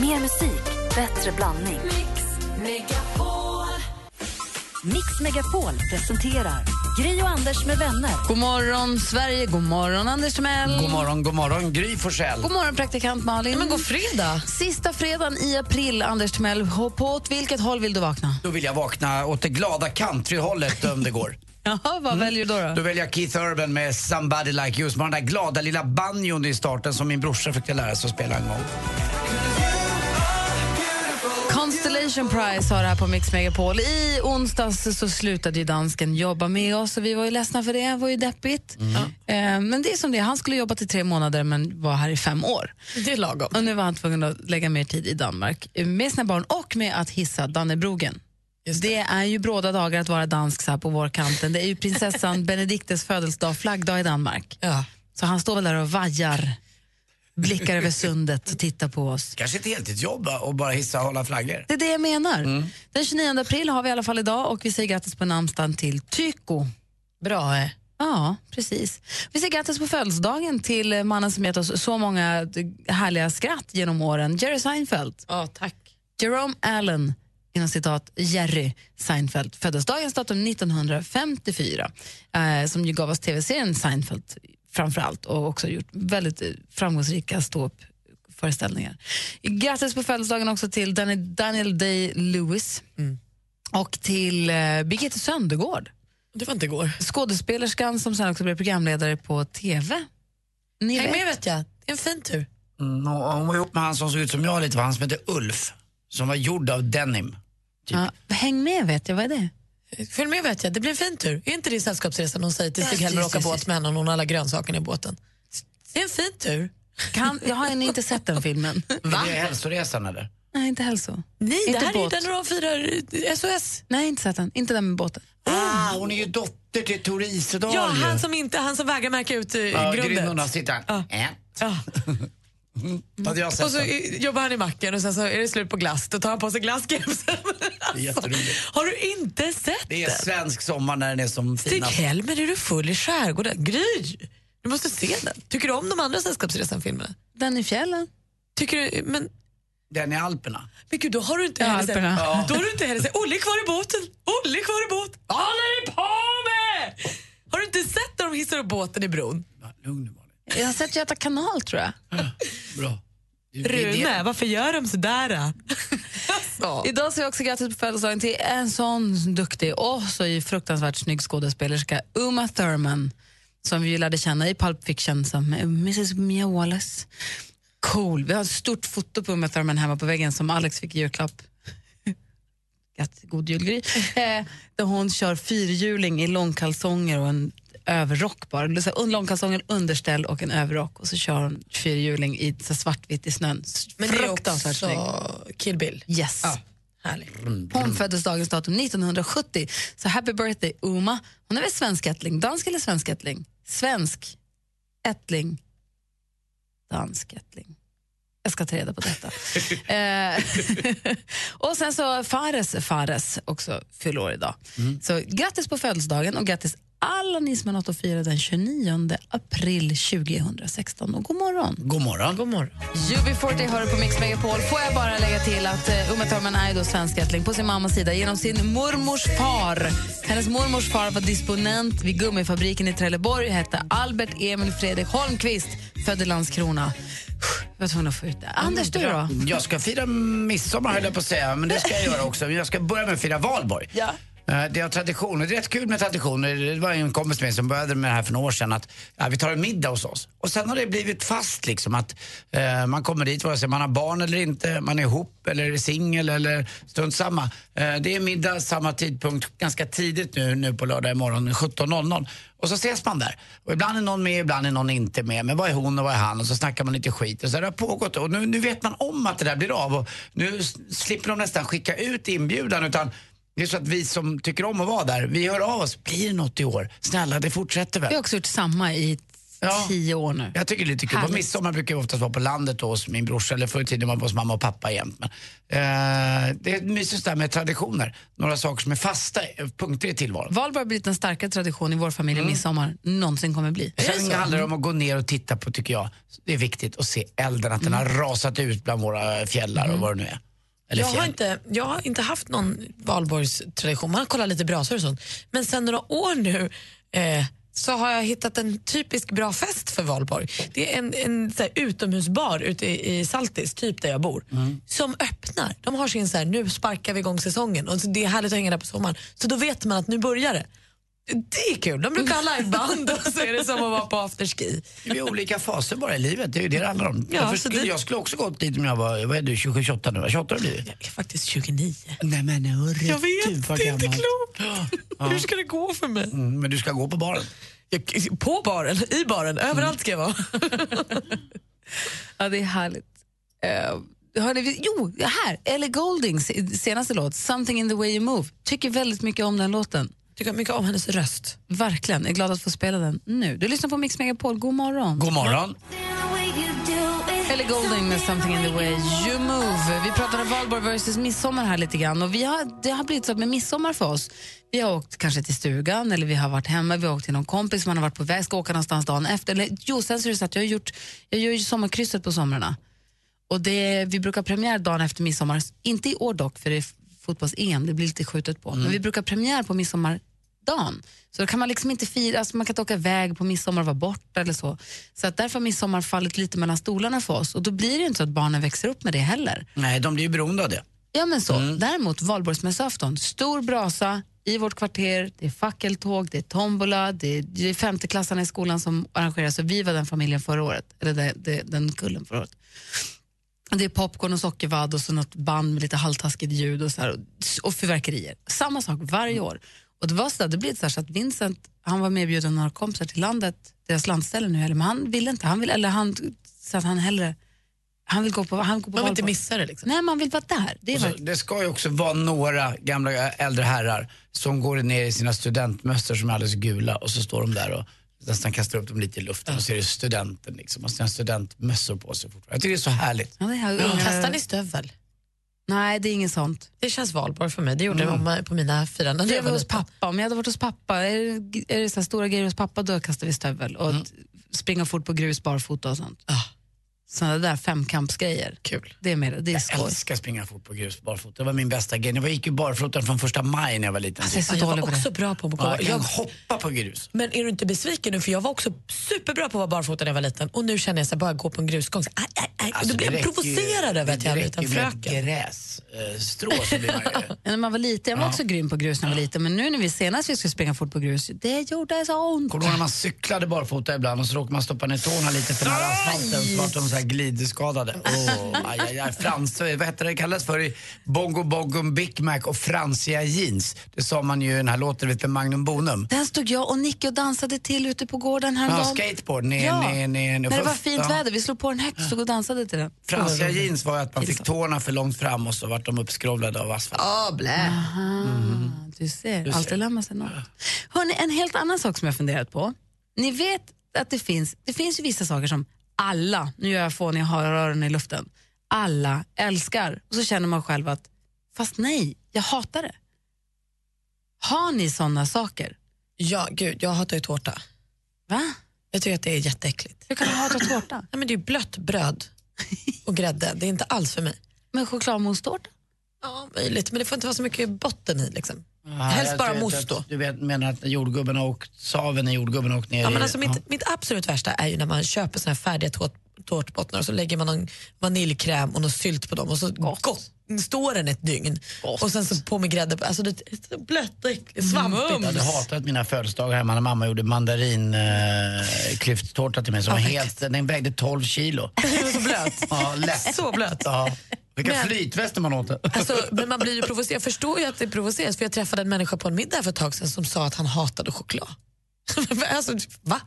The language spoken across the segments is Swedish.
Mer musik, bättre blandning. Mix Megapol presenterar Gri och Anders med vänner. God morgon, Sverige. God morgon, Anders Timell. God morgon, god morgon, Gry Forssell. God morgon, praktikant Malin. Men god fredag! Sista fredagen i april, Anders Timell. På åt vilket håll vill du vakna? Då vill jag vakna åt det glada countryhållet om det går. Jaha, vad väljer du då? då? Då väljer jag Keith Urban med Somebody Like You, som har den där glada lilla banjon i starten som min brorsa fick lära sig att spela en gång. Constellation Prize har det här på Mix Megapol. I onsdags så slutade ju dansken jobba med oss och vi var ju ledsna för det. Det var ju deppigt. Eh, men det är som det. Han skulle jobba till tre månader men var här i fem år. Det är lagom. Och nu var han tvungen att lägga mer tid i Danmark eh, med sina barn och med att hissa Dannebrogen. Det. är ju bråda dagar att vara dansk så här på vårkanten. Det är ju prinsessan Benediktes födelsedag, flaggdag i Danmark. Ja. Så han står väl där och vajar, blickar över sundet och tittar på oss. Kanske ett heltidsjobb och bara hissa och hålla flaggor. Det är det jag menar. Den 29 april har vi i alla fall idag och vi säger grattis på namnsdagen till Tyko. Bra, eh. Ja, precis. Vi säger grattis på födelsedagen till mannen som gett oss så många härliga skratt genom åren, Jerry Seinfeld. Ja, tack. Jerome Allen, inom citat Jerry Seinfeld, föddes dagens datum 1954, eh, som ju gav oss tv-serien Seinfeld framför allt och också gjort väldigt framgångsrika ståuppföreställningar. Grattis på födelsedagen också till Daniel, Day-Lewis och till eh, Birgitte Söndergård, Det var inte igår. skådespelerskan som sen också blev programledare på tv. Ni Häng vet. med vet jag. Det är en fin tur. Mm, hon var ihop med han som såg ut som jag lite, han som hette Ulf, som var gjord av denim. Ja, häng med vet jag, vad är det? Följ med vet jag. Det blir en fin tur. Är inte det sällskapsresan hon säger till Stig-Helmer åka båt med henne och hon har alla grönsakerna i båten? Det är en fin tur. Kan, jag har ännu inte sett den filmen. Va? Är det hälsoresan eller? Nej, inte hälso. Nej, Inte det här båt. är ju den när de firar SOS. Nej, inte sett den. Inte den med båten. Ah, hon är ju dotter till Tor Isedal Ja, han som, inte, han som vägrar märka ut uh, Ja, grundet. Grynorna sitter Ja. Äh. Ja. Sett Och så den. eh, jobbar han i macken och sen så är det slut på glass. Då tar han på sig glasskepsen. Alltså, jätteroligt. har du inte sett Det är den? svensk sommar när den är som Stig finast. Helmer, är du full i skärgården? Gry! Du måste se den. Tycker du om de andra Sällskapsresan-filmerna? Den i fjällen. Tycker du, men, Den i Alperna. men gud, då har du inte Ja, heller sett, Alperna. då har du inte heller sett Olle är kvar i båten, Olle är kvar i båten. Vad håller ni på med? Har du inte sett när de hissar upp båten i bron? Lugn nu Malin. Jag har sett Göta kanal, tror jag. Bra. Det- det- Rune, varför gör de sådär? då? Alltså. Idag säger jag också grattis på födelsedagen till en sån duktig och så fruktansvärt snygg skådespelerska, Uma Thurman, som vi lärde känna i Pulp Fiction som Mrs Mia Wallace. Cool. Vi har ett stort foto på Uma Thurman hemma på väggen som Alex fick i julklapp. God jul, Gry. Eh, där hon kör fyrhjuling i långkalsonger och en överrock bara. Så här, långkalsonger, underställ och en överrock och så kör hon fyrhjuling i så svartvitt i snön. Men det är också Kill Bill. Yes. Ja, härligt. Hon föddes dagens datum 1970. Så happy birthday Uma. Hon är väl svenskättling? Dansk eller svenskättling? Svensk ättling. Dansk ättling. Jag ska ta reda på detta. eh, och sen så Fares Fares också fyller år idag. Så grattis på födelsedagen och grattis alla ni som har något att fira den 29 april 2016. Och god morgon. God morgon. God morgon. UB40 hör på Mix Megapol. Får jag bara lägga till att uh, Uma Thurman är då svenskättling på sin mammas sida genom sin mormors far. Hennes mormors far var disponent vid gummifabriken i Trelleborg hette Albert Emil Fredrik Holmqvist, född i Landskrona. Jag var tvungen att få ut det. Anders, du då? Jag ska fira midsommar höll jag på att säga, men det ska jag göra också. Jag ska börja med att fira valborg. Ja. Eh, det är traditioner. Det är rätt kul med traditioner. Det var en kompis med mig som började med det här för några år sedan. Att, ja, vi tar en middag hos oss. Och sen har det blivit fast liksom att eh, man kommer dit vare sig man har barn eller inte, man är ihop eller är singel eller strunt samma. Eh, det är middag samma tidpunkt ganska tidigt nu, nu på lördag imorgon 17.00. Och så ses man där. Och ibland är någon med, ibland är någon inte med. Men vad är hon och vad är han? Och så snackar man lite skit. Och så har det har pågått. Och nu, nu vet man om att det där blir av. Och nu slipper de nästan skicka ut inbjudan utan det är så att vi som tycker om att vara där, vi hör av oss. Blir det något i år? Snälla, det fortsätter väl? Vi har också gjort samma i Ja. tio år nu. Jag tycker det är lite kul. På midsommar brukar jag oftast vara på landet då, hos min brorsa, eller förr i tiden var jag hos mamma och pappa jämt. Men, eh, det är mysigt där med traditioner. Några saker som är fasta eh, punkter i tillvaron. Valborg har blivit en starkare tradition i vår familj än midsommar någonsin kommer bli. Sen handlar det om att gå ner och titta på, tycker jag, det är viktigt att se elden, att den har rasat ut bland våra fjällar och vad det nu är. Eller Jag har, inte, jag har inte haft någon valborgstradition, man har kollat lite brasor och sånt. Men sen några år nu eh, så har jag hittat en typisk bra fest för valborg. Det är en, en så här, utomhusbar ute i, i Saltis, typ där jag bor, som öppnar. De har sin så här, nu sparkar vi igång säsongen och det är härligt att hänga där på sommaren. Så då vet man att nu börjar det. Det är kul. De brukar ha liveband och så är det som att vara på afterski. Det är olika faser bara i livet, det är ju det det handlar om. Ja, skulle, det- Jag skulle också gått dit om jag var, vad är du, 27, 28 nu? va? 28 har blivit? Jag är faktiskt 29. Nej men hörru, Jag vet, det är inte klokt. Hur ska det gå för mig? Mm, men du ska gå på baren. Jag, på baren, i baren, överallt ska jag vara. Ja, det är härligt. Uh, hörde vi, jo, här, Ellie Goldings senaste låt, Something in the way you move. Tycker väldigt mycket om den låten. Tycker mycket om hennes röst. Verkligen, jag är glad att få spela den nu. Du lyssnar på Mix Megapol, god morgon. God morgon. Ellie Golding med Something in the way you move. Vi pratade Valborg versus midsommar här lite grann. Och vi har, det har blivit så med midsommar för oss. Vi har åkt kanske till stugan eller vi har varit hemma, vi har åkt till någon kompis, man har varit på väg, ska åka någonstans dagen efter. Eller, jo, sen så är det så att jag har gjort, jag gör ju sommarkrysset på somrarna. Och det, vi brukar premiär dagen efter midsommar, inte i år dock för det är fotbolls-EM, det blir lite skjutet på. Men vi brukar premiär på midsommardagen. Så då kan man liksom inte fira, alltså man kan inte åka iväg på midsommar och vara borta eller så. Så att därför har midsommar fallit lite mellan stolarna för oss och då blir det inte så att barnen växer upp med det heller. Nej, de blir ju beroende av det. Ja men så. Däremot valborgsmässoafton, stor brasa i vårt kvarter, det är fackeltåg, det är tombola, det är, det är femteklassarna i skolan som arrangerar, så vi var den familjen förra året, eller det, det, den kullen förra året. Det är popcorn och sockervadd och så något band med lite halvtaskigt ljud och, så här, och, och fyrverkerier. Samma sak varje år. Och det var så där, det blev så, här så att Vincent, han var medbjuden några kompisar till landet, deras landställe nu, eller, men han ville inte, han vill, eller han sa att han hellre, han vill gå på, han går på Man vill inte missa det. Liksom. Nej, man vill vara där. Det är Och så, det ska ju också vara några gamla äldre herrar som går ner i sina studentmössor som är alldeles gula och så står de där och nästan kastar upp dem lite i luften och så är det studenten liksom och sina studentmössor på sig fortfarande. Jag tycker det är så härligt. Ja, det här, unga- Kastar ni stövel? Nej, det är inget sånt. Det känns valborg för mig. Det gjorde mamma på mina firanden. Det var hos pappa. Om jag hade varit hos pappa, är det, är det så stora grejer hos pappa, då kastar vi stövel och springa fort på grus, barfota och sånt. Ah, Sådana där femkampsgrejer. kul. Det är, mer, det är Jag skoj. älskar springa fort på grus barfota. Det var min bästa grej. Jag gick ju barfota från första maj när jag var liten. Alltså, jag är så jag var på det. också bra på att gå. ja, jag kan jag, hoppa på grus. Men är du inte besviken nu? För jag var också superbra på att vara barfota när jag var liten och nu känner jag så här, bara gå på en grusgång. Så, aj, aj, aj. Alltså, då blir jag provocerad över att jag Det räcker fröken. med grässtrå så blir man ju... Ja, När man var liten, jag var också grym på grus när jag var liten, men nu när vi senast vi skulle springa fort på grus, det gjorde så ont. Kommer du när man cyklade barfota ibland och så råkade man stoppa ner tårna lite för nära asfalten så här glidskadade. Åh, aj, aj, aj. Frans, vad hette det kallades för? i Bongo Bongo Big Mac och fransiga jeans. Det sa man ju i den här låten vet, med Magnum Bonum. Den stod jag och Nicky och dansade till ute på gården Ja, häromdagen. skateboard, ner, Ja, ner, ner. när det var fint Ja. väder. Vi slog på den högt och stod och dansade till den. Fransiga jeans var att man fick tårna för långt fram och så vart de uppskrovlade av asfalt. Ah, blä. Ah, du ser, alltid lär man sig något. Hörrni, en helt annan sak som jag funderat på. Ni vet att det finns, det finns ju vissa saker som alla, nu gör jag fåniga haröron i luften, alla älskar. Och så känner man själv att, fast nej, jag hatar det. Har ni såna saker? Ja, gud, jag hatar ju tårta. Va? Jag tycker att det är jätteäckligt. Hur kan du hata tårta? Nej, men det är ju blött bröd och grädde. Det är inte alls för mig. Men chokladmousse-tårta? Ja, möjligt, men det får inte vara så mycket botten i. Liksom. Ja, Helst bara att då. Du vet, menar att jordgubben åkt, saven när jordgubben åkt ner Ja, men i... alltså, mitt, mitt absolut värsta är ju när man köper såna här färdiga tårt, tårtbottnar och så lägger man någon vaniljkräm och någon sylt på dem och så gott. står den ett dygn. Och sen så på med grädde. Alltså det är så blött och äckligt, svampigt. Jag hade hatat mina födelsedagar hemma när mamma gjorde mandarin eh, till mig som var helt, den vägde 12 kilo. Den var så blöt. Ja, lätt. Så blöt. Ja. Vilka Men- flytväster man åt. Alltså, men man blir ju provocerad. Jag förstår ju att det provoceras för jag träffade en människa på en middag för ett tag sedan som sa att han hatade choklad. alltså, va?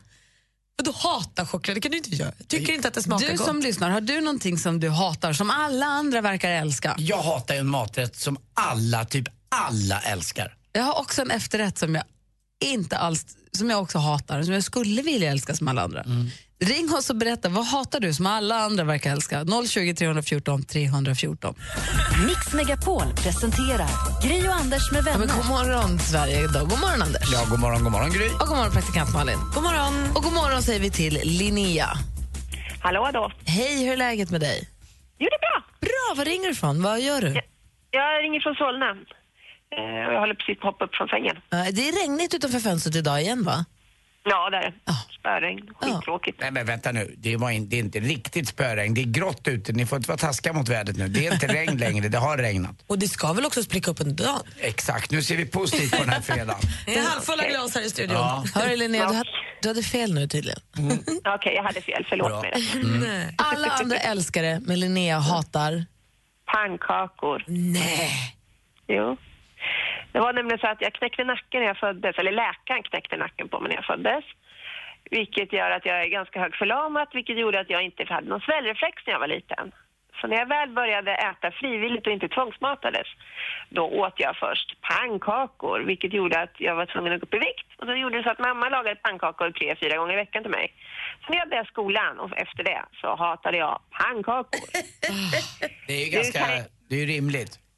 Vadå hata choklad? Det kan du inte göra. Tycker inte att det smakar Du gott. som lyssnar, har du någonting som du hatar som alla andra verkar älska? Jag hatar en maträtt som alla, typ alla älskar. Jag har också en efterrätt som jag inte alls, som jag också hatar, som jag skulle vilja älska som alla andra. Ring oss och berätta, vad hatar du som alla andra verkar älska? 020 314 314. Mix Megapol presenterar Gry och Anders med Ja, vänner. men god morgon Sverige idag. God morgon Anders. Ja, god morgon, god morgon Gry. Och god morgon praktikant Malin. God morgon. Och god morgon säger vi till Linnea. Hallå då. Hej, hur är läget med dig? Jo, det är bra. Bra, var ringer du ifrån? Vad gör du? Jag ringer från Solna. Eh, jag håller precis på att hoppa upp från sängen. Det är regnigt utanför fönstret idag igen va? Ja, det är det. Spöregn. Skittråkigt. Nej men vänta nu, det, var in, det är inte riktigt spöregn. Det är grått ute, ni får inte vara taskiga mot vädret nu. Det är inte regn längre, det har regnat. Och det ska väl också spricka upp under dagen? Exakt, nu ser vi positivt på den här fredagen. Det är halvfulla glas här i studion. Ja. Hörru Linnea, du, hade, du hade fel nu tydligen. Okej, jag hade fel. Förlåt Bra. mig. det. Nej. Alla andra älskar det, men Linnea hatar... Pannkakor. Nej. Jo. Det var nämligen så att jag knäckte nacken när jag föddes, eller läkaren knäckte nacken på mig när jag föddes. Vilket gör att jag är ganska högförlamad, vilket gjorde att jag inte hade någon sväljreflex när jag var liten. Så när jag väl började äta frivilligt och inte tvångsmatades, då åt jag först pannkakor, vilket gjorde att jag var tvungen att gå upp i vikt. Och då gjorde det så att mamma lagade pannkakor tre, fyra gånger i veckan till mig. Så när jag började skolan och efter det så hatade jag pannkakor. Det är ju ganska, det är ju rimligt.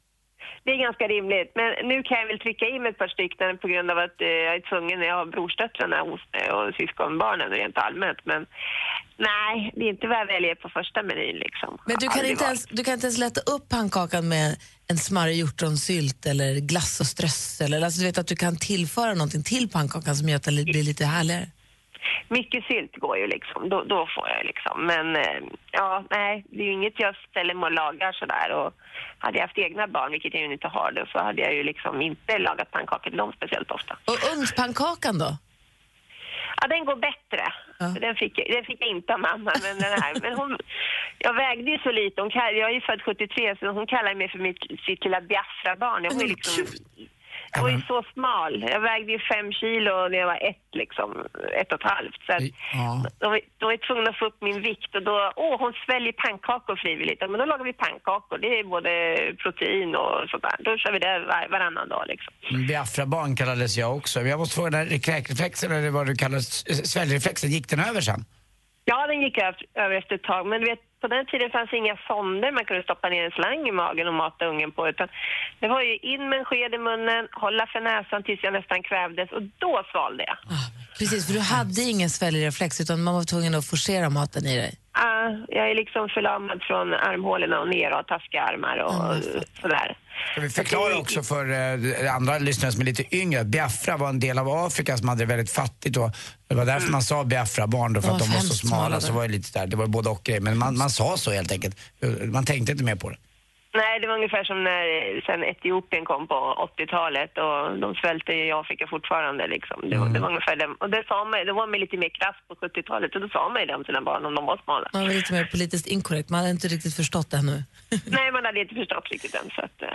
Det är ganska rimligt, men nu kan jag väl trycka in ett par stycken på grund av att eh, jag är tvungen när jag har brorsdöttrarna och, och syskonbarnen rent allmänt. Men nej, det är inte vad jag väljer på första menyn liksom. Men du kan, inte ens, du kan inte ens lätta upp pannkakan med en smarrig hjortronsylt eller glass och strössel. Eller Alltså, du vet att du kan tillföra någonting till pannkakan som gör att det blir lite härligare. Mycket sylt går ju liksom, då, då får jag liksom. Men eh, ja, nej, det är ju inget jag ställer mig och lagar sådär. Och hade jag haft egna barn, vilket jag ju inte har då, så hade jag ju liksom inte lagat pannkakor till dem speciellt ofta. Och ugnspannkakan då? Ja, den går bättre. Ja. Den, fick, den fick jag inte av mamma. Men, den här, men hon, jag vägde ju så lite. Hon kall, jag är ju född 73 så hon kallar mig för mitt, sitt lilla Biafra-barn. Jag var liksom... Jag var ju så smal. Jag vägde ju fem kilo när jag var ett, liksom, ett och ett halvt. Så att, Ja. då, då var jag tvungen att få upp min vikt och då, åh hon sväljer pannkakor frivilligt. Ja, men då lagar vi pannkakor. Det är både protein och sånt där. Då kör vi det var, varannan dag liksom. Biafra-barn kallades jag också. Jag måste fråga, den kräkreflexen eller vad du kallar sväljreflexen, gick den över sen? Ja, den gick över, över efter ett tag. Men du vet, på den tiden fanns inga sonder man kunde stoppa ner en slang i magen och mata ungen på. Utan det var ju in med en sked i munnen, hålla för näsan tills jag nästan kvävdes och då svalde jag. Ah, precis, för du hade ingen sväljreflex utan man var tvungen att forcera maten i dig. Ah, jag är liksom förlamad från armhålorna och ner och taskiga armar och sådär. Ska vi förklara också för eh, andra lyssnare som är lite yngre att Biafra var en del av Afrika som hade det väldigt fattigt och det var därför man sa Biafra-barn då för att de var så smala. smala Så var det lite där, det var både och grejer. Men man, man sa så helt enkelt. Man tänkte inte mer på det. Nej, det var ungefär som när sen Etiopien kom på 80-talet och de svälte i Afrika fortfarande liksom. Det, var- det var ungefär det. Och det sa man, det var man lite mer krass på 70-talet och då sa man ju det om sina barn om de var smala. Man var lite mer politiskt inkorrekt, man hade inte riktigt förstått det ännu. Nej, man hade inte förstått riktigt än så att... eh,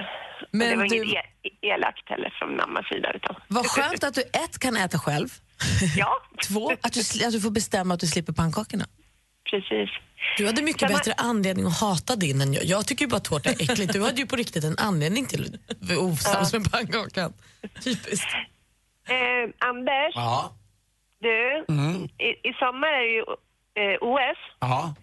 Men det var du- inget elakt heller från mammas sida utan... Vad skönt att du ett kan äta själv, Ja, två att du, att du får bestämma att du slipper pannkakorna. Precis. Du hade mycket bättre anledning att hata din än jag. Jag tycker ju bara tårta är äckligt. Du hade ju på riktigt en anledning till att vara osams med pannkakan. Typiskt. Eh, Anders, Ja. du, i, i sommar är det ju eh, OS. Ja,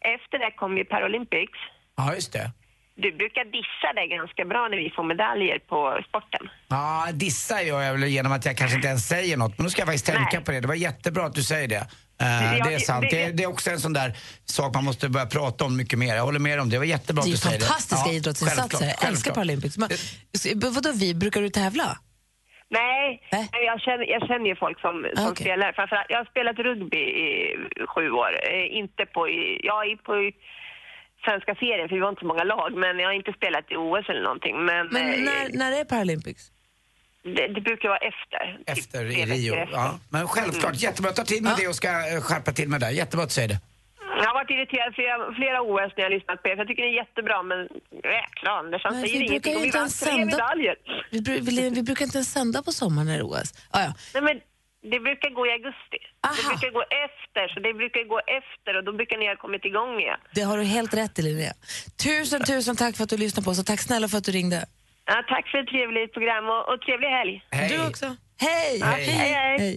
Efter det kommer ju Paralympics. ja just det. Du brukar dissa det ganska bra när vi får medaljer på sporten. Ja, dissa gör jag väl genom att jag kanske inte ens säger något. Men nu ska jag faktiskt tänka Nej. på det. Det var jättebra att du säger det. Eh, det är det- sant. Det, det- det är också en sån där sak man måste börja prata om mycket mer. Jag håller med om det. Det var jättebra Det är att du säger det. fantastiska Ja, idrottsinsatser. självklart, Jag älskar. Paralympics. S- vadå vi, brukar du tävla? Nej, nej, jag, känner, jag känner ju folk som, som Ah, okej. spelar. Framförallt, jag har spelat rugby i sju år. Eh, inte på, ja, i, på svenska serien, för vi var inte så många lag. Men jag har inte spelat i OS eller någonting. Men, Men eh, när, när är Paralympics? Det, det brukar vara efter. typ Efter tre i Rio. efter. Ja. Men självklart, jättebra. Ta till med Ja. det och ska eh, skärpa till med det. Jättebra att du säger det. Jag har varit irriterad flera, flera OS när jag har lyssnat på er. för Jag tycker det är jättebra, men jäklar Anders, han säger vi brukar ingenting. vi inte vann tre sända- medaljer. Vi, vi, vi brukar inte ens sända på sommaren när det är OS. Ah, ja. Nej, men det brukar gå i augusti. Det Aha. brukar gå efter, så det brukar gå efter och då brukar ni ha kommit igång igen. Det har du helt rätt i Linnea. Tusen, tusen tack för att du lyssnade på oss och tack snälla för att du ringde. Ja, tack för ett trevligt program och, och trevlig helg. Hej. Du också. Hej! Hej, hej. Hej.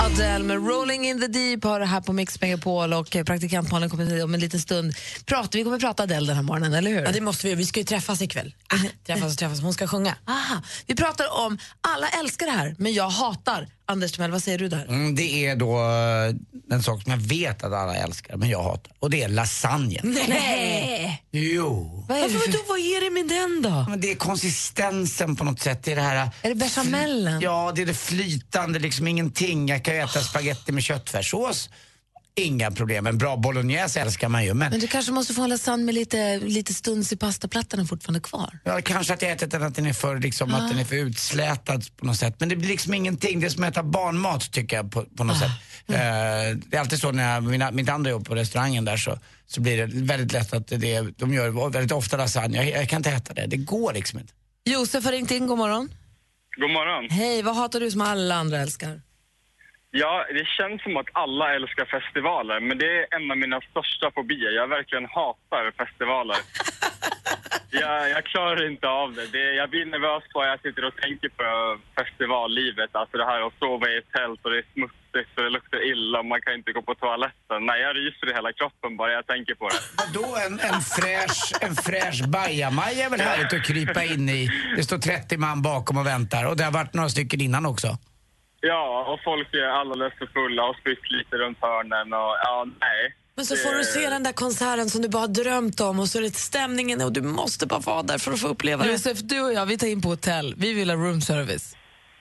Adele med Rolling in the deep har det här på Mix Megapol och praktikant Malin kommer hit om en liten stund. Prata, vi kommer prata Adele den här morgonen, eller hur? Ja, det måste vi. Vi ska ju träffas ikväll. Ah, träffas och träffas. Hon ska sjunga. Aha. Vi pratar om, alla älskar det här, men jag hatar. Anders Timell, vad säger du där? Mm, det är då eh, en sak som jag vet att alla älskar, men jag hatar. Och det är lasagnen. Nej! Jo. Vad är, det Varför, för, vad är det med den då? Men det är konsistensen på något sätt. Det är det här... är det bechamelen? Ja, det är det flytande, liksom ingenting. Jag kan ju äta spaghetti med köttfärssås. Inga problem. En bra bolognese älskar man ju. Men Men du kanske måste få en lasagne med lite, lite stuns i pastaplattan fortfarande kvar? ja, kanske att jag ätit den att den är för, liksom, att den är för utslätad på något sätt. Men det blir liksom ingenting. Det är som att äta barnmat tycker jag på, på något sätt. Eh, det är alltid så när jag, mina, mitt andra jobb på restaurangen där så, så blir det väldigt lätt att det, de gör väldigt ofta lasagne. Jag, jag kan inte äta det. Det går liksom inte. Josef har ringt in, god morgon. God morgon. Hej, vad hatar du som alla andra älskar? Ja, det känns som att alla älskar festivaler, men det är en av mina största fobier. Jag verkligen hatar festivaler. jag, jag klarar inte av det. det. Jag blir nervös bara jag sitter och tänker på festivallivet. Alltså det här att sova i ett tält och det är smutsigt och det luktar illa och man kan inte gå på toaletten. Nej, jag ryser i hela kroppen bara jag tänker på det. Vadå en, en fräsch, en fräsch bajamaja är väl härligt att krypa in i. Det står 30 man bakom och väntar och det har varit några stycken innan också. Ja, och folk är alldeles för fulla och spytt lite runt hörnen och ja, nej. Men så får du se den där konserten som du bara har drömt om och så är det stämningen och du måste bara vara där för att få uppleva det. Josef, du och jag, vi tar in på hotell. Vi vill ha room service.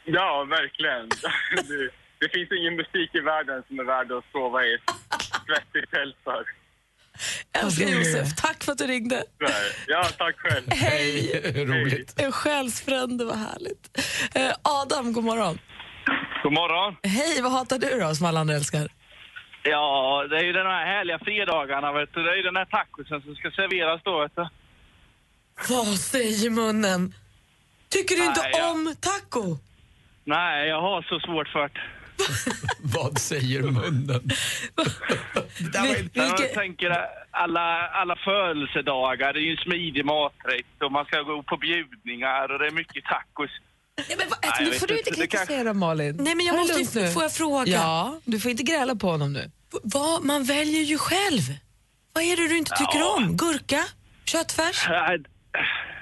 Ja, verkligen. Det, det finns ingen musik i världen som är värd att sova i ett svettigt tält för. Älskar Josef, tack för att du ringde. Ja, tack själv. Hej! Roligt. En själsfrände, vad härligt. Eh, Adam, god morgon. God morgon. Hej, vad hatar du då som alla andra älskar? Ja, det är ju den här härliga fredagarna, vet du. Det är ju den här tacosen som ska serveras då, vet du. Vad säger munnen? Tycker du inte Nej, ja. om taco? Nej, jag har så svårt för det. Vad säger munnen? Det där var ju- Jag tänker alla, alla födelsedagar, det är ju en smidig maträtt och man ska gå på bjudningar och det är mycket tacos. Ja, men vad, Nej, nu får du inte, kritisera Malin. Nej, men jag måste lugnt nu. får jag fråga? Ja, du får inte gräla på honom nu. Vad, man väljer ju själv. Vad är det du inte tycker Ja. om? Gurka? Köttfärs? Nej,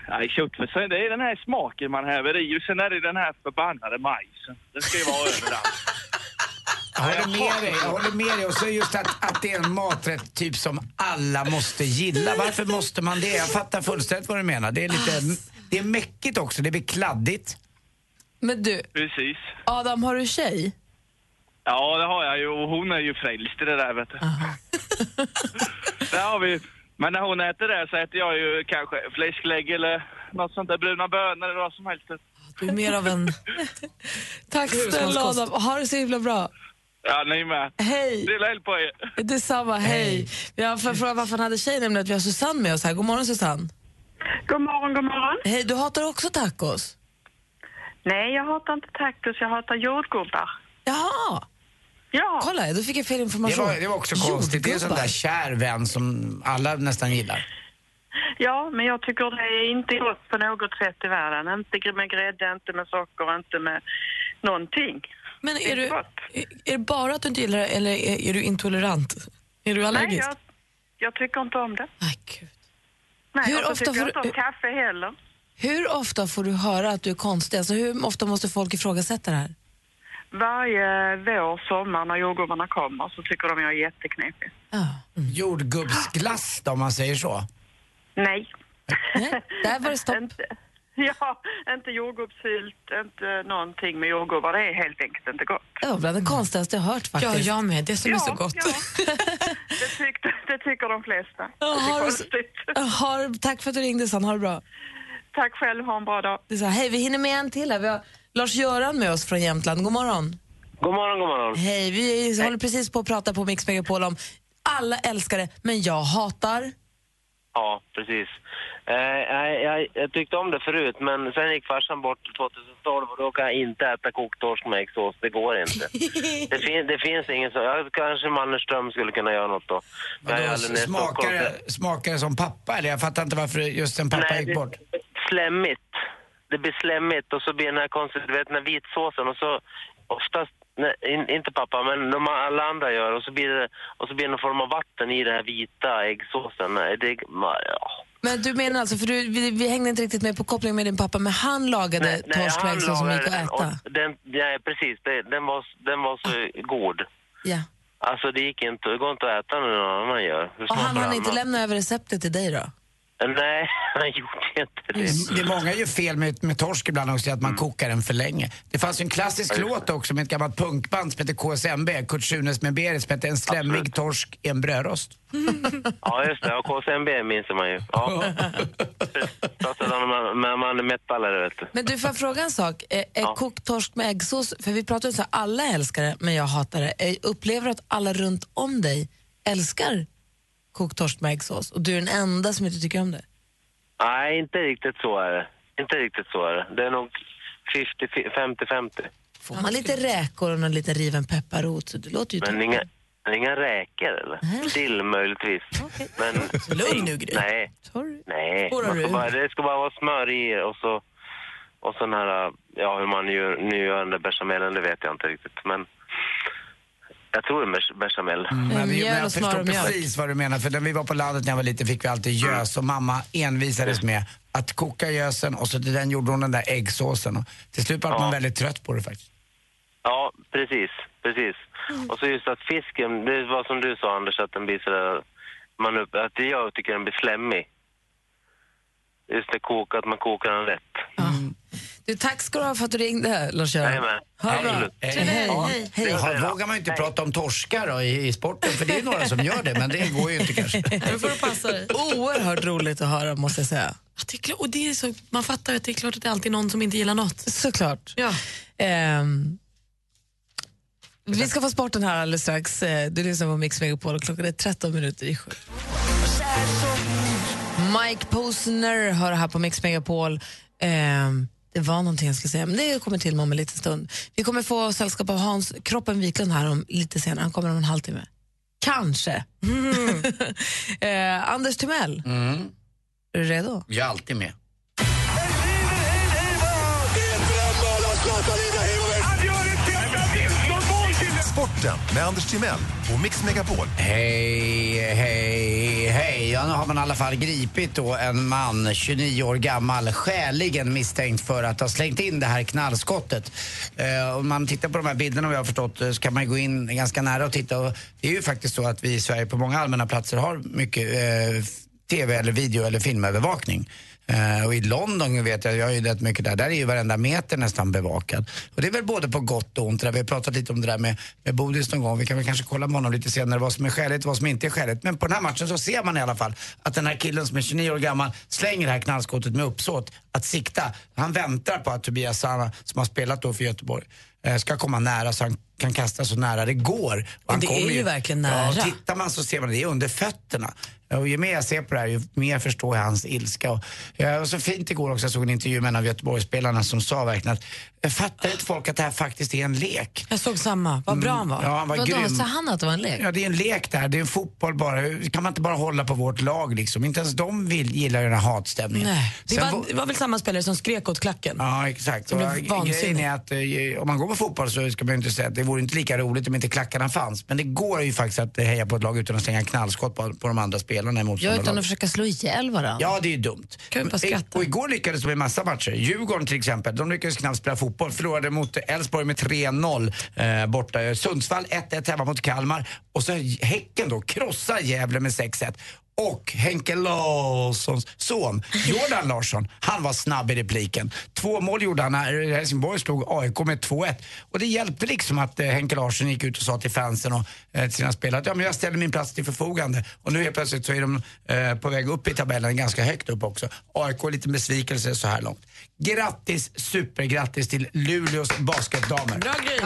Nej, köttfärs, det är den här smaken man häver i och sen är det den här förbannade majsen. Den ska ju vara överallt. Jag håller med dig. Jag håller med dig. Och så just att, att det är en maträtt typ som alla måste gilla. Varför måste man det? Jag fattar fullständigt vad du menar. Det är lite... Det är mäckigt också. Det blir kladdigt. Men du, Precis. Adam, har du tjej? Ja, det har jag ju och hon är ju frälst i det där vet du. det har vi. Men när hon äter det så äter jag ju kanske fläsklägg eller något sånt där, bruna bönor eller vad som helst. Du är mer av en... Tack snälla. Adam. Ha det så himla bra. Ja, ni med. Hej! Dela eld på er. Detsamma, hej. Vi har för fråga varför han hade tjej, nämligen att vi har Susanne med oss här. God morgon Susanne. God morgon, god morgon. Hej, du hatar också tacos? Nej, jag hatar inte tacos, jag hatar jordgubbar. Jaha, Ja, kolla då fick jag fel Det information. var, det var också konstigt. Det är en sån där kär vän som alla nästan gillar. ja, men jag tycker det är inte gott på något sätt i världen. Inte med grädde, inte med socker, inte med någonting. Men är du, gott. är, är det bara att du inte gillar det eller är, är du intolerant? Är du Nej, allergisk? jag, jag tycker inte om det. Nej, gud. Nej, Hur ofta tycker jag inte du- om kaffe heller. Hur ofta får du höra att du är konstig? Alltså, hur ofta måste folk ifrågasätta det här? Varje vår, sommar, när jordgubbarna kommer så tycker de jag är jätteknepig. Ja. Jordgubbsglass då, om man säger så. Nej. Nej, där var det stopp. inte, ja, inte jordgubbssylt, inte någonting med jordgubbar. Det är helt enkelt inte gott. Det var bland det konstigaste jag hört Ja, faktiskt. jag med. Det som är så gott. Ja, det, tyckte, det tycker de flesta. Ja, det har är konstigt. Har, tack för att du ringde, Sann. Ha det bra. Tack själv, ha en bra dag. Det är så här, hej, vi hinner med en till här. Vi har Lars-Göran med oss från Jämtland. God morgon. God morgon, god morgon. Hej, vi håller precis på att prata på Mix Megapol om alla älskar det, men jag hatar... Ja, precis. Eh, jag, jag, jag tyckte om det förut, men sen gick farsan bort 2012 och då kan jag inte äta kokt torsk med äggsås. Det går inte. det, fin, det finns ingen så. Kanske Mannerström skulle kunna göra något då. Men i smakar, det, smakar det som pappa eller? Jag fattar inte varför just en pappa Nej, gick bort. det- Slemmigt. det blir slemmigt och så blir den här konstiga, du vet den här vitsåsen och så oftast, nej, in, inte pappa men de alla andra gör och så blir det, och så blir det någon form av vatten i den här vita äggsåsen. Nej, Det, ja. Men du menar alltså, för du, vi, vi hängde inte riktigt med på kopplingen med din pappa, men han lagade Nej, nej, torsk och han äggsås som gick att äta? Den, ja, precis, det, den, var, den var så god. Ja. Alltså det gick inte, det går inte att äta när någon annan gör. Och han hann inte lämna över receptet till dig då? Nej, han gjorde inte det. Det är många gör fel med, med torsk ibland också, att man kokar den för länge. Det fanns ju en klassisk Mm. Ja, låt också med ett gammalt punkband som heter KSMB, Kurt Sunes med Berit, som hette En slemmig Absolut. torsk i en brödrost. Ja, just det. Och KSMB minns man ju. Ja. Man, man, är metalare, vet du. Men du, får jag fråga en sak? Är, är Ja. kokt torsk med äggsås, för vi pratar ju så här, alla älskar det, men jag hatar det. Upplever du att alla runt om dig älskar kokt torsk med äggsås och du är den enda som inte tycker om det? Nej, inte riktigt så är det. Inte riktigt så är det. Det är nog 50-50. Får man lite räkor och någon liten riven pepparrot så det låter ju Men inga, inga räkor, eller? Sill möjligtvis. Men... Lugn nu, Gry. Nej. Sorry. Nej, ska bara, det ska bara vara smör i och så och sån här, ja hur man nu gör den där bechamelen, det vet jag inte riktigt. Men jag tror det är becha- bechamel. Men, vi, mjöl men jag förstår precis vad du menar, för när vi var på landet när jag var liten fick vi alltid gös och mamma envisades med att koka gösen och så till den gjorde hon den där äggsåsen. Och till slut var Ja. man väldigt trött på det faktiskt. Ja, precis, precis. Och så just att fisken, det var som du sa Anders, att den blir sådär, man upp, att det jag tycker den blir slemmig. Just det, koka, att man kokar den rätt. Du, tack ska du ha för att du ringde, Lars-Göran. Absolut. Hej. Hej. Ja. Hej. Hej. Ja, vågar man inte prata om torskar då, i, i sporten, för det är några som gör det, men det går ju inte kanske. Nu får du passa dig. Oerhört roligt att höra, måste jag säga. Det är klart, och det är så, man fattar ju att det är klart att det är alltid någon som inte gillar något. Såklart. Ja. Ehm, vi ska få sporten här alldeles strax. Eh, Du lyssnar på Mix Megapol och klockan är 13 minuter i sju. Mike Posner hör här på Mix Megapol. Ehm, det var någonting jag skulle säga, men det kommer till mig om en liten stund. Vi kommer få sällskap av Hans Kroppen Wiklund här om lite senare. Han kommer om en halvtimme. Kanske. eh, Anders Timell, är du redo? Jag är alltid med. Sporten med Anders Timell och Mix Megapol. Hej, hej, hej. Ja, nu har man i alla fall gripit då en man, 29 år gammal, skäligen misstänkt för att ha slängt in det här knallskottet. Eh, om man tittar på de här bilderna om jag har förstått eh, så kan man gå in ganska nära och titta. Och det är ju faktiskt så att vi i Sverige på många allmänna platser har mycket eh, TV eller video eller filmövervakning. Eh, och i London vet jag, jag har ju rätt mycket där, där är ju varenda meter nästan bevakad. Och det är väl både på gott och ont. Där vi har pratat lite om det där med, med Bodis någon gång. Vi kan väl kanske kolla med honom lite senare vad som är skäligt och vad som inte är skäligt. Men på den här matchen så ser man i alla fall att den här killen som är 29 år gammal slänger det här knallskottet med uppsåt att sikta. Han väntar på att Tobias Sana, som har spelat då för Göteborg, eh, ska komma nära så han kan kasta så nära det går. Och det är kommer ju verkligen Ja, nära. tittar man så ser man det är under fötterna. Och ju mer jag ser på det här, ju mer förstår jag hans ilska. Och, ja, och så fint igår också, jag såg en intervju med en av Göteborgsspelarna som sa verkligen att jag fattar inte folk att det här faktiskt är en lek. Jag såg samma. Vad bra han var. Ja, han var Vadå, grym. sa han att det var en lek? Ja, det är en lek där. Det är en fotboll bara. Kan man inte bara hålla på vårt lag liksom? Inte ens de vill, gillar den här hatstämningen. Nej, det Sen var, det var väl samma spelare som skrek åt klacken. Ja, exakt. Det blev Och, eh, vansinnigt. grejen är att eh, om man går på fotboll så ska man ju inte säga att det vore inte lika roligt om inte klackarna fanns. Men det går ju faktiskt att heja på ett lag utan att slänga knallskott på, på de andra spelarna i Ja, motståndarlaget. utan att försöka slå ihjäl varandra. Ja, det är ju dumt. Kan bara skratta? Och igår lyckades de i massa matcher. Djurgården till exempel, de lyckades knappt spela fotboll. Förlorade mot Elfsborg med 3-0 eh, borta. Sundsvall 1-1 hemma mot Kalmar. Och så Häcken då krossar Gävle med 6-1. Och Henke Larssons son, Jordan Larsson, han var snabb i repliken. Två mål gjorde han när Helsingborg slog AIK med 2-1. Och det hjälpte liksom att eh, Henke Larsson gick ut och sa till fansen och eh, till sina spelare att ja, men jag ställer min plats till förfogande. Och nu helt plötsligt så är de eh, på väg upp i tabellen, ganska högt upp också. AIK är lite besvikelse så här långt. Grattis, supergrattis till Luleås basketdamer. Bra grej.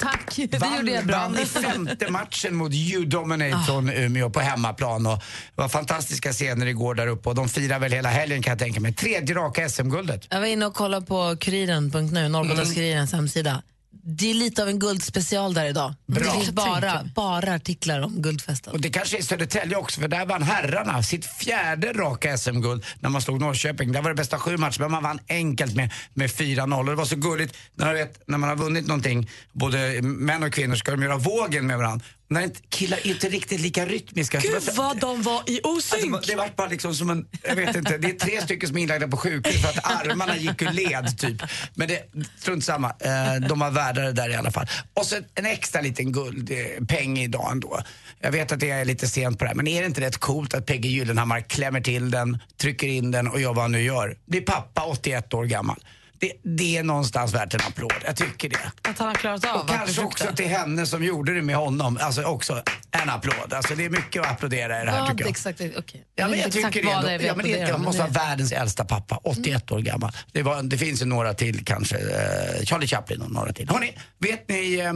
Tack, det Vann, gjorde jag bra. vann i femte matchen mot U-Dominate från Umeå på hemmaplan. Och det var fantastiska scener igår där uppe och de firar väl hela helgen kan jag tänka mig. Tredje raka SM-guldet. Jag var inne och kollade på kuriren.nu, Norrbottenskuriren's hemsida. Det är lite av en guldspecial där idag. Bra. Det finns bara, bara artiklar om guldfesten. Och det kanske är Södertälje också, för där vann herrarna sitt fjärde raka SM-guld när man slog Norrköping. Där var det bästa sju matcher, men man vann enkelt med, med 4-0. Och det var så gulligt, när, man vet, när man har vunnit någonting, både män och kvinnor, ska de göra vågen med varandra. När killar är inte riktigt lika rytmiska. Gud vad de var i osynk! Alltså, det var bara liksom som en, jag vet inte, det är tre stycken som är inlagda på sjukhus för att armarna gick ur led typ. Men det, strunt samma, eh, de var värda det där i alla fall. Och så en extra liten guldpeng idag ändå. Jag vet att det är lite sent på det här, men är det inte rätt coolt att Peggy Gyllenhammar klämmer till den, trycker in den och gör vad han nu gör? Blir pappa 81 år gammal. Det, det är någonstans värt en applåd, jag tycker det. Att han har klarat av Och kanske också till henne som gjorde det med honom, alltså också en applåd. Alltså det är mycket att applådera i det här tycker jag. exakt, okej. Ja, men jag tycker det. ändå. vi Ja, men det, det måste vara världens äldsta pappa, 81 år gammal. Det, var, det finns ju några till kanske, eh, Charlie Chaplin och några till. Hörrni, vet ni, eh,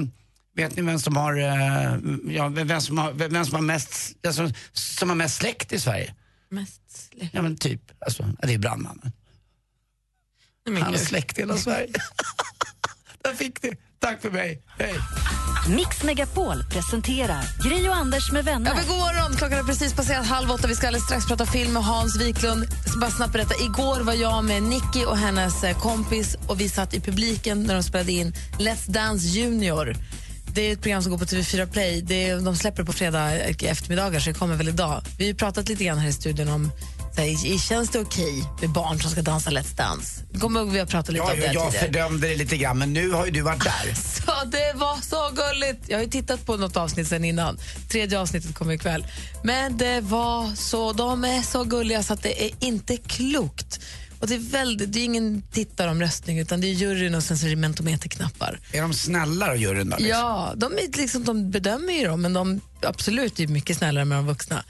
vet ni vem som har, eh, ja, vem som har, vem som har mest, alltså, som har mest släkt i Sverige? Mest släkt. Ja men typ, alltså, det är brandmannen. Han släkt i hela Sverige. Där fick ni. Tack för mig. Hej. Mix Megapol presenterar Gri och Anders med vänner. Ja, men god morgon! Klockan är precis passerat halv åtta. Vi ska alldeles strax prata film med Hans Wiklund. Bara snabbt berätta. Igår var jag med Nicky och hennes eh, kompis och vi satt i publiken när de spelade in Let's Dance Junior. Det är ett program som går på TV4 Play. Det är, de släpper på fredag eftermiddagar så det kommer väl idag. Vi har pratat lite grann här i studion om så här, känns det okej med barn som ska dansa Let's Dance? Kommer ihåg vi har pratat lite Ja, om det jag, tidigare. fördömde det lite grann men nu har ju du varit där. Så det var så gulligt. Jag har ju tittat på något avsnitt sen innan. Tredje avsnittet kommer ikväll. Men det var så, de är så gulliga så att det är inte klokt. Och det är, väldigt, det är ingen tittaromröstning utan det är juryn och sen så är det mentometerknappar. Är de snällare juryn då? liksom? Ja, de, är liksom, de bedömer ju dem men de absolut är mycket snällare med de vuxna.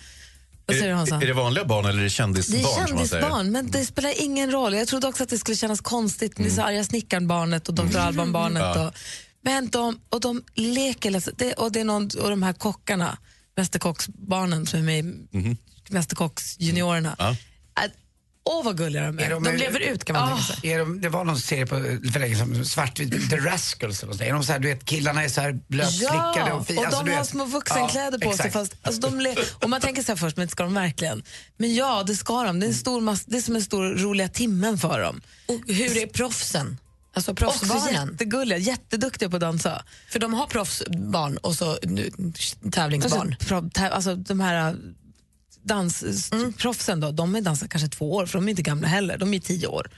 Vad säger du Hansa? Är, är det vanliga barn eller är det Det kändisbarn? är man säger? kändisbarn, men det spelar ingen roll. Jag trodde också att det skulle kännas konstigt med mm. Arga snickaren-barnet och Dr. Alban-barnet. Ja. Och, men de, och de leker, det, och, det är någon, och de här kockarna, Mästerkocksbarnen som är med i Mästerkocksjuniorerna. Ja. Åh vad gulliga de är. Är de, de- lever ut kan man tänka sig. Är de, det var någon serie på, för länge sedan, svartvit, The Rascals eller något sånt. Är de så här, du vet, killarna är så här blötslickade och fina. och alltså, de du har vet. små vuxenkläder Ja, på sig. Fast, alltså, de le- och man tänker så här först, men ska de verkligen? Men ja, det ska de. Det är, en stor mass- det är som en stor roliga timmen för dem. Och hur är proffsen? Alltså proffsbarnen? jättegulliga, jätteduktiga på att dansa. För de har proffsbarn och så nu, tävlingsbarn. Alltså, pro, tä- alltså de här dansproffsen då, de har dansat kanske två år, för de är inte gamla heller, de är tio år.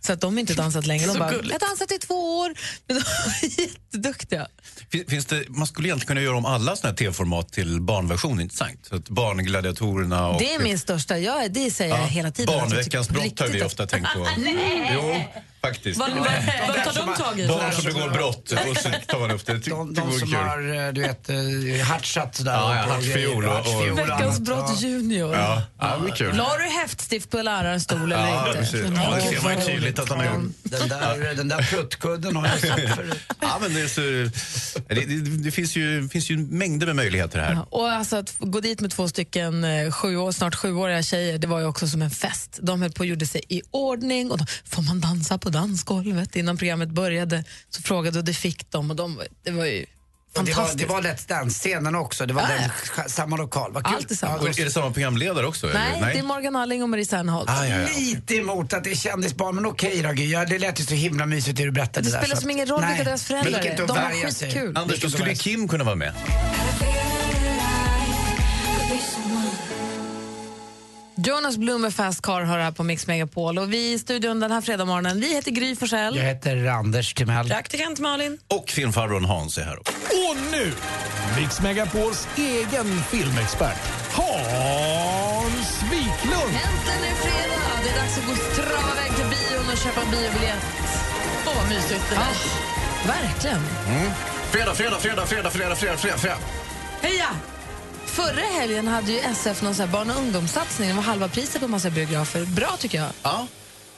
Så att de har inte dansat länge. De Så bara, gulligt. jag har dansat i två år. Men de är jätteduktiga. Fin- Finns det, man skulle egentligen kunna göra om alla såna här tv-format till barnversion, inte sant? Så att barngladiatorerna och... Det är min största, jag, det säger jag hela tiden. Barnveckans brott har vi ofta tänkt på. Jo, faktiskt. Vad, tar de tag i? Barn som begår brott och så tar man upp det. Det, De, de som kul. har, eh, du vet, eh, hartsat sådär. Ja, ja, grejer, och- Veckans brott junior. Ja, ja, det kul. La du häftstift på lärarens stol eller Ja, inte? precis. Ja, det ser man ju tydligt att han har gjort. Den där, den där pruttkudden har jag sett förut. Ja, men det, är så, det, det, det finns, ju, finns ju mängder med möjligheter här. Ja, Och alltså att gå dit med två stycken eh, sju år, snart sjuåriga tjejer, det var ju också som en fest. De höll på och gjorde sig i ordning. Och de, får man dansa på dansgolvet? Innan programmet började så frågade och det fick de. Och de det var ju Det var, det var Let's Dance-scenen också. Det var Ja, den, samma lokal. Vad kul. Allt är samma. Och är det samma programledare också? Nej, eller? det är Morgan Alling och Marie Serneholt. Ah, ja, ja. Lite emot att det är kändisbarn, men okej då. Ja, det lät ju så himla mysigt det du berättade Det där. spelar som ingen roll Nej. vilka deras föräldrar det är. De har skitkul. Anders, då Det skulle Kim kunna vara med. Jonas Blum med Fast Car har här på Mix Megapol. Och vi i studion den här fredagsmorgonen, vi heter Gry Forssell. Jag heter Anders Timell. Praktikant Malin. Och filmfarbrorn Hans är här också. Och nu, Mix Megapols egen filmexpert, Hans Wiklund. Äntligen är fredag! Det är dags att gå strava iväg till bion och köpa en biobiljett. Åh, vad mysigt det är. Verkligen. Fredag, fredag, fredag, fredag, fredag, fredag, fredag, fredag. Heja! Förra helgen hade ju SF någon sån här barn och ungdomssatsning. Det var halva priset på massa biografer. Bra tycker jag. Ja.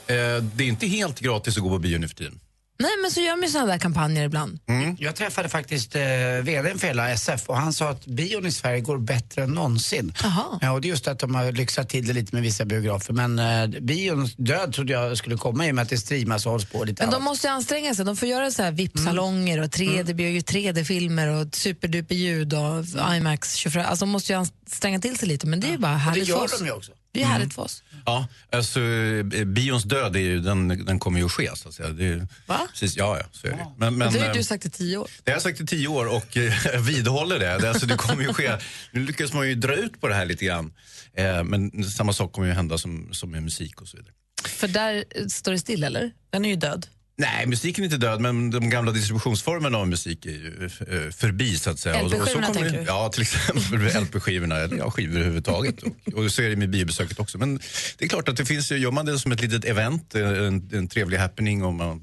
Eh, det är inte helt gratis att gå på bio nu för tiden. Nej, men så gör man ju sådana där kampanjer ibland. Jag träffade faktiskt eh, vdn för hela SF och han sa att bion i Sverige går bättre än någonsin. Ja, och det är just att de har lyxat till det lite med vissa biografer. Men eh, bions död trodde jag skulle komma i och med att det streamas och hålls på lite Men de måste ju anstränga sig. De får göra så här VIP-salonger och 3D, mm. 3D-filmer och superduper ljud och IMAX 24. Alltså de måste ju anstränga till sig lite, men det är ju bara det härligt för gör oss. de ju också. Det är härligt för oss. Ja, alltså eh, bions död, är ju, den, den kommer ju att ske så att säga. Det, är- Va? Precis, ja, ja, så är det. Men, men, det har ju eh, du sagt i tio år. Det har jag sagt i tio år och eh, jag vidhåller det. det, alltså, det kommer ju ske. Nu lyckas man ju dra ut på det här lite grann. Eh, men samma sak kommer ju hända som, som med musik och så vidare. För där eh, står det still, eller? Den är ju död. Nej, musiken är inte död, men de gamla distributionsformerna av musik är ju eh, förbi så att säga. LP-skivorna tänker du? Ja, till exempel LP-skivorna, eller ja, skivor överhuvudtaget. Och, och så är det med biobesöket också. Men det är klart att det finns, gör man det som ett litet event, eh, en, en trevlig happening och man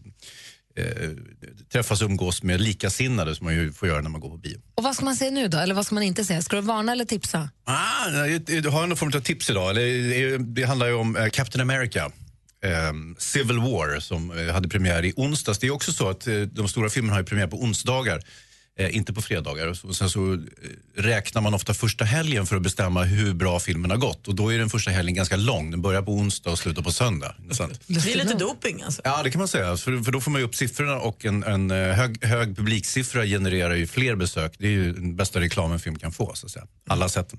eh, träffas och umgås med likasinnade som man ju får göra när man går på bio. Och vad ska man säga nu då? Eller vad ska man inte säga? Ska du varna eller tipsa? Ah, jag har någon form av tips idag. Eller, eh, Det handlar ju om Captain America. Eh, Civil War som eh, hade premiär i onsdags. Det är också så att eh, de stora filmerna har ju premiär på onsdagar. Eh, inte på fredagar. Och sen så räknar man ofta första helgen för att bestämma hur bra filmen har gått. Och då är den första helgen ganska lång. Den börjar på onsdag och slutar på söndag. Intressant. Det är lite doping alltså. Ja, det kan man säga. För, för då får man upp siffrorna och en, en hög, hög publiksiffra genererar ju fler besök. Det är ju den bästa reklam en film kan få, så att säga. Alla sätt.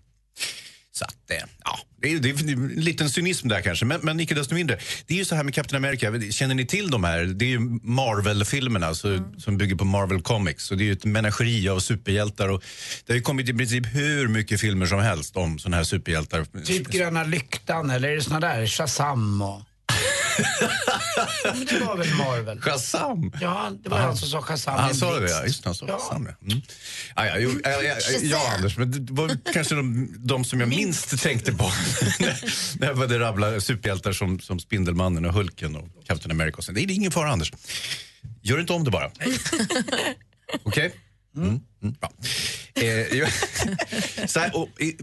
Så att, eh, ja, det är, det är en liten cynism där kanske, men, men icke desto mindre. Det är ju så här med Captain America, känner ni till de här? Det är ju Marvel-filmerna så, som bygger på Marvel Comics. Så det är ju ett menageri av superhjältar och det har ju kommit i princip hur mycket filmer som helst om såna här superhjältar. Typ Gröna Lyktan eller är det såna där Shazam och... Det var väl Marvel? Shazam! Ja, det var han som sa Shazam. Han sa det, ja. Just det, han sa Ja. Shazam, ja. Mm. Ja, ja, jo, ja, ja, ja, ja, Anders, men det var kanske de, de som jag minst tänkte på när- jag började rabbla superhjältar som, som Spindelmannen och Hulken och Captain America. Och sen. Det är ingen fara, Anders. Gör inte om det bara. Okej? Mm. Mm, bra. Eh, jag- så här, och, i-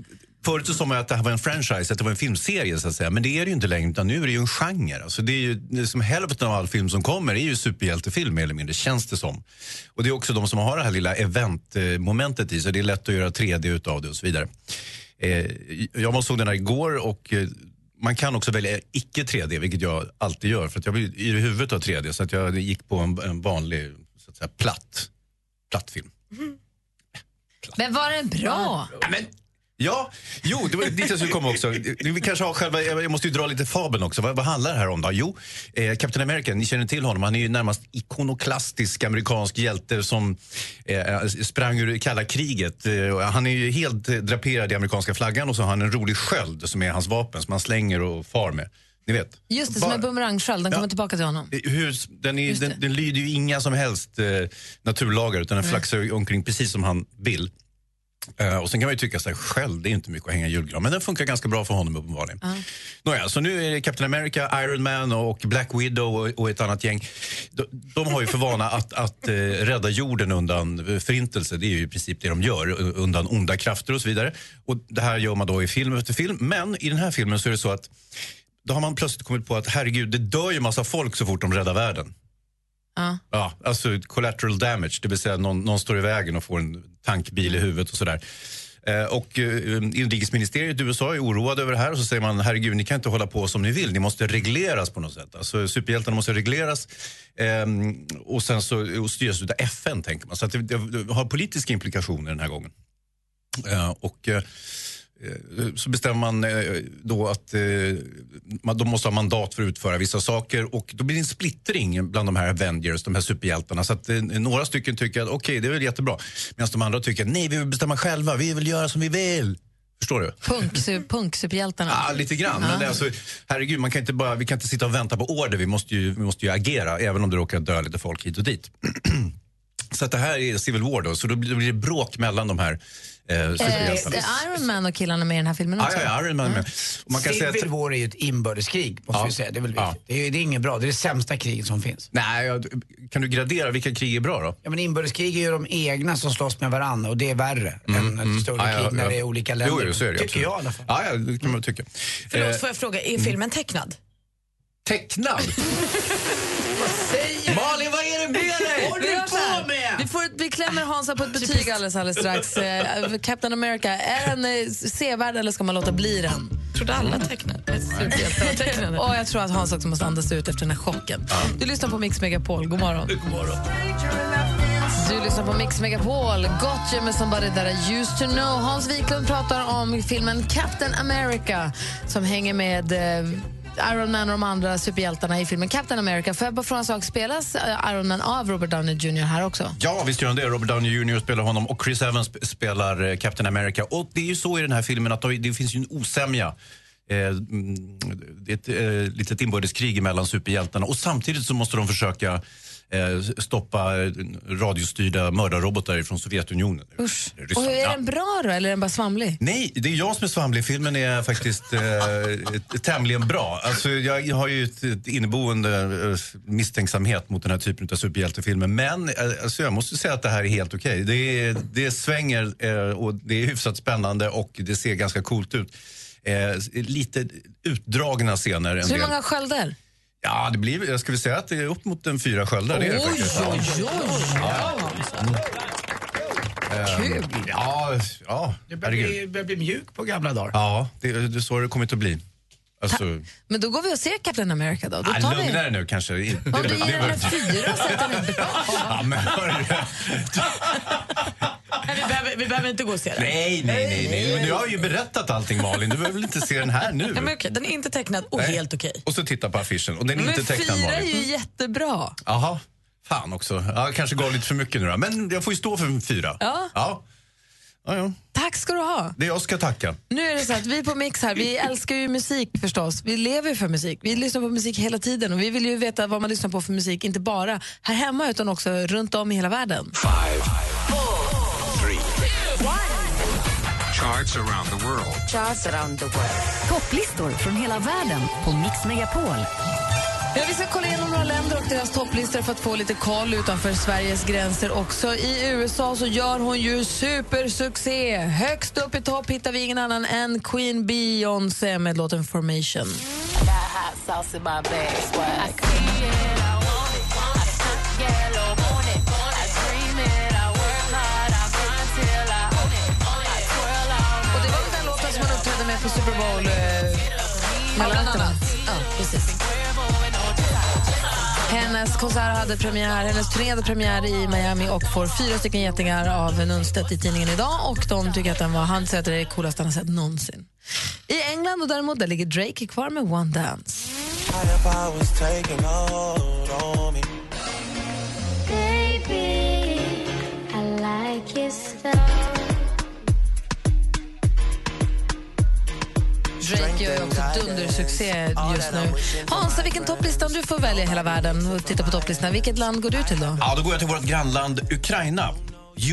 Förut så sa man att det här var en franchise, att det var en filmserie så att säga. Men det är det ju inte längre, utan nu är det ju en genre. Alltså det är ju, det är som hälften av all film som kommer är ju superhjältefilm mer eller mindre, känns det som. Och det är också de som har det här lilla eventmomentet i sig. Det är lätt att göra 3D utav det och så vidare. Eh, jag såg den här igår och eh, man kan också välja icke 3D, vilket jag alltid gör. För att jag vill i huvudet ha 3D, så att jag gick på en, en vanlig så att säga, platt, platt film. Men var den bra? Ja, men, ja, jo, det var dit jag skulle komma också. Vi kanske har själva, jag måste ju dra lite fabeln också. Vad, vad handlar det här om då? Jo, eh, Captain America, ni känner till honom. Han är ju närmast ikonoklastisk amerikansk hjälte som eh, sprang ur kalla kriget. Eh, han är ju helt eh, draperad i amerikanska flaggan och så har han en rolig sköld som är hans vapen som han slänger och far med. Ni vet. Just det, som Bara- en bumerangskjöld. Den Ja. kommer tillbaka till honom. hur, den, är, den, den lyder ju inga som helst eh, naturlagar utan den flaxar omkring precis som han vill. Eh, och sen kan man ju tycka att själv det är inte mycket att hänga julgran, men den funkar ganska bra för honom uppenbarligen. Nåja, så nu är det Captain America, Iron Man och Black Widow och, ett annat gäng. De, de har ju för vana att, att eh, rädda jorden undan förintelse. Det är ju i princip det de gör, undan onda krafter och så vidare. Och det här gör man då i film efter film. Men i den här filmen så är det så att då har man plötsligt kommit på att herregud, det dör ju massa folk så fort de räddar världen. Ja. Ja, alltså collateral damage, det vill säga någon, någon står i vägen och får en tankbil i huvudet och sådär. Eh, och eh, inrikesministeriet i USA är oroade över det här och så säger man herregud, ni kan inte hålla på som ni vill, ni måste regleras på något sätt. Alltså superhjältarna måste regleras ehm, och sen så och styras utav FN tänker man. Så det, det har politiska implikationer den här gången. Eh, och så bestämmer man eh, då att eh, de måste ha mandat för att utföra vissa saker och då blir det en splittring bland de här Avengers, de här superhjältarna. Så att eh, några stycken tycker att okej, det är väl jättebra. Medan de andra tycker nej, vi vill bestämma själva, vi vill göra som vi vill. Förstår du? Punk, su- Punk-superhjältarna. Ja, lite grann. Men det alltså, herregud, man kan inte bara, vi kan inte sitta och vänta på order. Vi måste ju, vi måste ju agera, även om det råkar dö lite folk hit och dit. Så att det här är Civil War då, så då blir då blir det bråk mellan de här eh, Eh, superhjältarna. är Iron Man och killarna med i den här filmen också? ja, ja, Iron Man med. Och man kan säga Civil att, War är ju ett inbördeskrig, måste Ja. vi säga. Det är väl Ja. Det, är, det är inget bra, det är det sämsta kriget som finns. nej, ja, kan du gradera vilka krig är bra då? Ja, men inbördeskrig är ju de egna som slåss med varandra och det är värre än ett större Mm, Ja, ja, krig när ja. det är olika länder. Jo, jo, så är det Tycker absolut. jag i alla fall. Ja, ja, det kan man tycka. Förlåt, Eh, får jag fråga, är filmen tecknad? Tecknad? Malin, vad är det med dig? Gör så här. Vi, klämmer Hansa på ett betyg alldeles, alldeles strax. Eh, Captain America, är den eh, sevärd eller ska man låta bli den? trodde alla tecknade. Superhjältar. Och jag tror att Hans också måste andas ut efter den här chocken. Du lyssnar på Mix Megapol. God morgon. God morgon. Du lyssnar på Mix Megapol. Gotcha med Somebody That I Used To Know. Hans Wiklund pratar om filmen Captain America som hänger med eh, Iron Man och de andra superhjältarna i filmen Captain America. Får jag bara fråga en sak? Spelas eh, Iron Man av Robert Downey Jr här också? Ja, visst gör han det. Robert Downey Jr spelar honom och Chris Evans spelar eh, Captain America. Och det är ju så i den här filmen att det finns ju en osämja. Eh, mm, Det är ett eh, litet inbördeskrig mellan superhjältarna och samtidigt så måste de försöka stoppa eh, radiostyrda mördarrobotar från Sovjetunionen. Usch. Och är den bra då, eller är den bara svamlig? Nej, det är jag som är svamlig. Filmen är faktiskt eh, tämligen bra. Alltså, jag har ju ett, inneboende eh, misstänksamhet mot den här typen av superhjältefilmer. Men eh, alltså, jag måste säga att det här är helt okej. Det, är- det svänger eh, och det är hyfsat spännande och det ser ganska coolt ut. Eh, lite utdragna scener. En Så hur många sköldar? Ja, det blir, jag skulle säga att det är upp mot en fyra sköldar. Det är det faktiskt. oj, oj. Kul! Ja, ja Du börjar herregud. bli, börjar bli mjuk på gamla dagar. Ja, det, det är så det kommit att bli. Alltså, Men då går vi och ser Captain America då. då ah, tar vi... lugna dig nu kanske. Om du det- ger det- den en fyra så att den är bra. Ja, men hörru. Nej, vi, behöver, vi behöver inte gå och se den. Nej, nej, nej, nej. Men du har ju berättat allting Malin. Du behöver väl inte se den här nu? Ja, men okej, den är inte tecknad och Nej. helt okej. Och så titta på affischen. Och den är Men inte tecknad fyra är Malin. ju jättebra. Jaha. Fan också. Ja, jag kanske gav lite för mycket nu då. Men jag får ju stå för fyra. Ja. Ja. Ja, ja. Tack ska du ha. Det är jag ska tacka. Nu är det så att vi på Mix här, vi älskar ju musik förstås. Vi lever ju för musik. Vi lyssnar på musik hela tiden och vi vill ju veta vad man lyssnar på för musik, inte bara här hemma utan också runt om i hela världen. Charts around the world. Topplistor från hela världen på Mix Megapol. Ja, vi ska kolla igenom några länder och deras topplistor för att få lite koll utanför Sveriges gränser också. I USA så gör hon ju supersuccé. Högst upp i topp hittar vi ingen annan än Queen Beyoncé med låten Formation. Och det var den låten som hon uppträdde med på Super Bowl eh, mellan annat. Hennes konsert hade premiär, hennes turné hade premiär i Miami och får fyra stycken getingar av Nunstedt i tidningen idag. Och de tycker att den var, han säger att det är det coolaste han har sett någonsin. I England och däremot där ligger Drake kvar med One Dance. Drake gör ju också dundersuccé just nu. Hansa, vilken topplista om du får välja hela världen och titta på topplistan, vilket land går du till då? Ja, då går jag till vårt grannland Ukraina.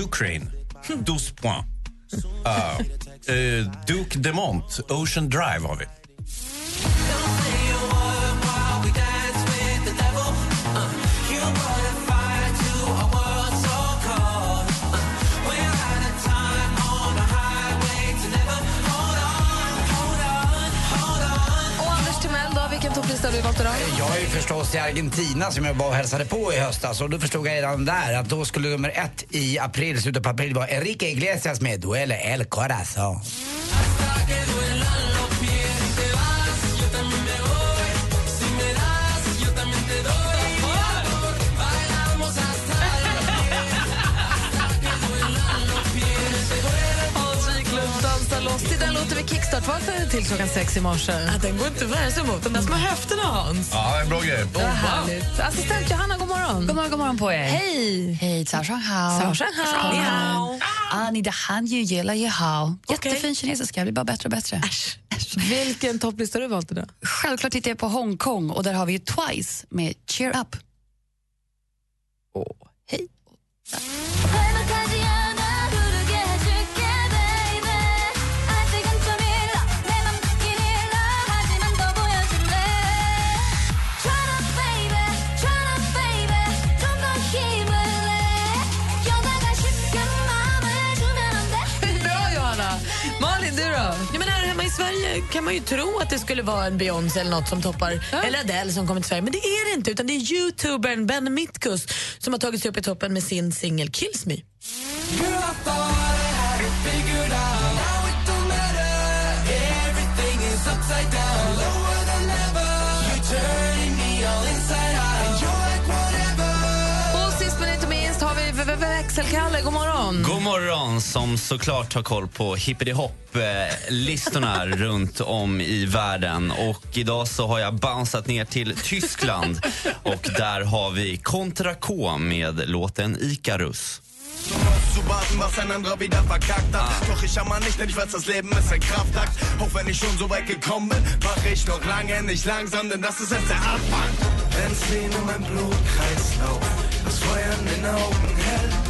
Ukraine. 12 points. Uh, eh, Duke Demont, Ocean Drive har vi. Du valt idag? Eh, jag är ju förstås i Argentina som jag var och hälsade på i höstas och då förstod jag redan där att då skulle nummer ett i april, slutet på april vara Enrique Iglesias med Duele el corazón. Låter vi kickstart-vaknade till klockan sex i morse. Ja, den går inte att värja sig mot. De där små höfterna, Hans. Ja, det är bra grej. Vad härligt. Assistent Johanna, god morgon. God morgon, god morgon på er. Hej! Hej, Zhao Shanghao. Zhao Shanghao. Ni hao. Ah, ni det han ju gillar ju hao. Jättefin kinesiska, blir bara bättre och bättre. Vilken topplista har du valt idag? Självklart tittar jag på Hongkong och där har vi ju Twice med Cheer Up. Åh, hej. Kan man ju tro att det skulle vara en Beyoncé eller något som toppar, eller Adele som kommer till Sverige. Men det är det inte, utan det är youtubern Ben Mitkus som har tagit sig upp i toppen med sin singel Kills Me. God morgon. God morgon, som såklart har koll på hippity-hop-listorna runt om i världen. Och idag så har jag bounceat ner till Tyskland och där har vi Kontra K med låten Icarus. zu warten, was ein anderer wieder verkackt hat. Doch ich jammer nicht, denn ich weiß, das Leben ist ein Kraftakt. Auch wenn ich schon so weit gekommen bin, mache ich noch lange nicht langsam, denn das ist erst der Anfang. Benzin in meinem Blutkreislauf, das Feuer in den Augen hält.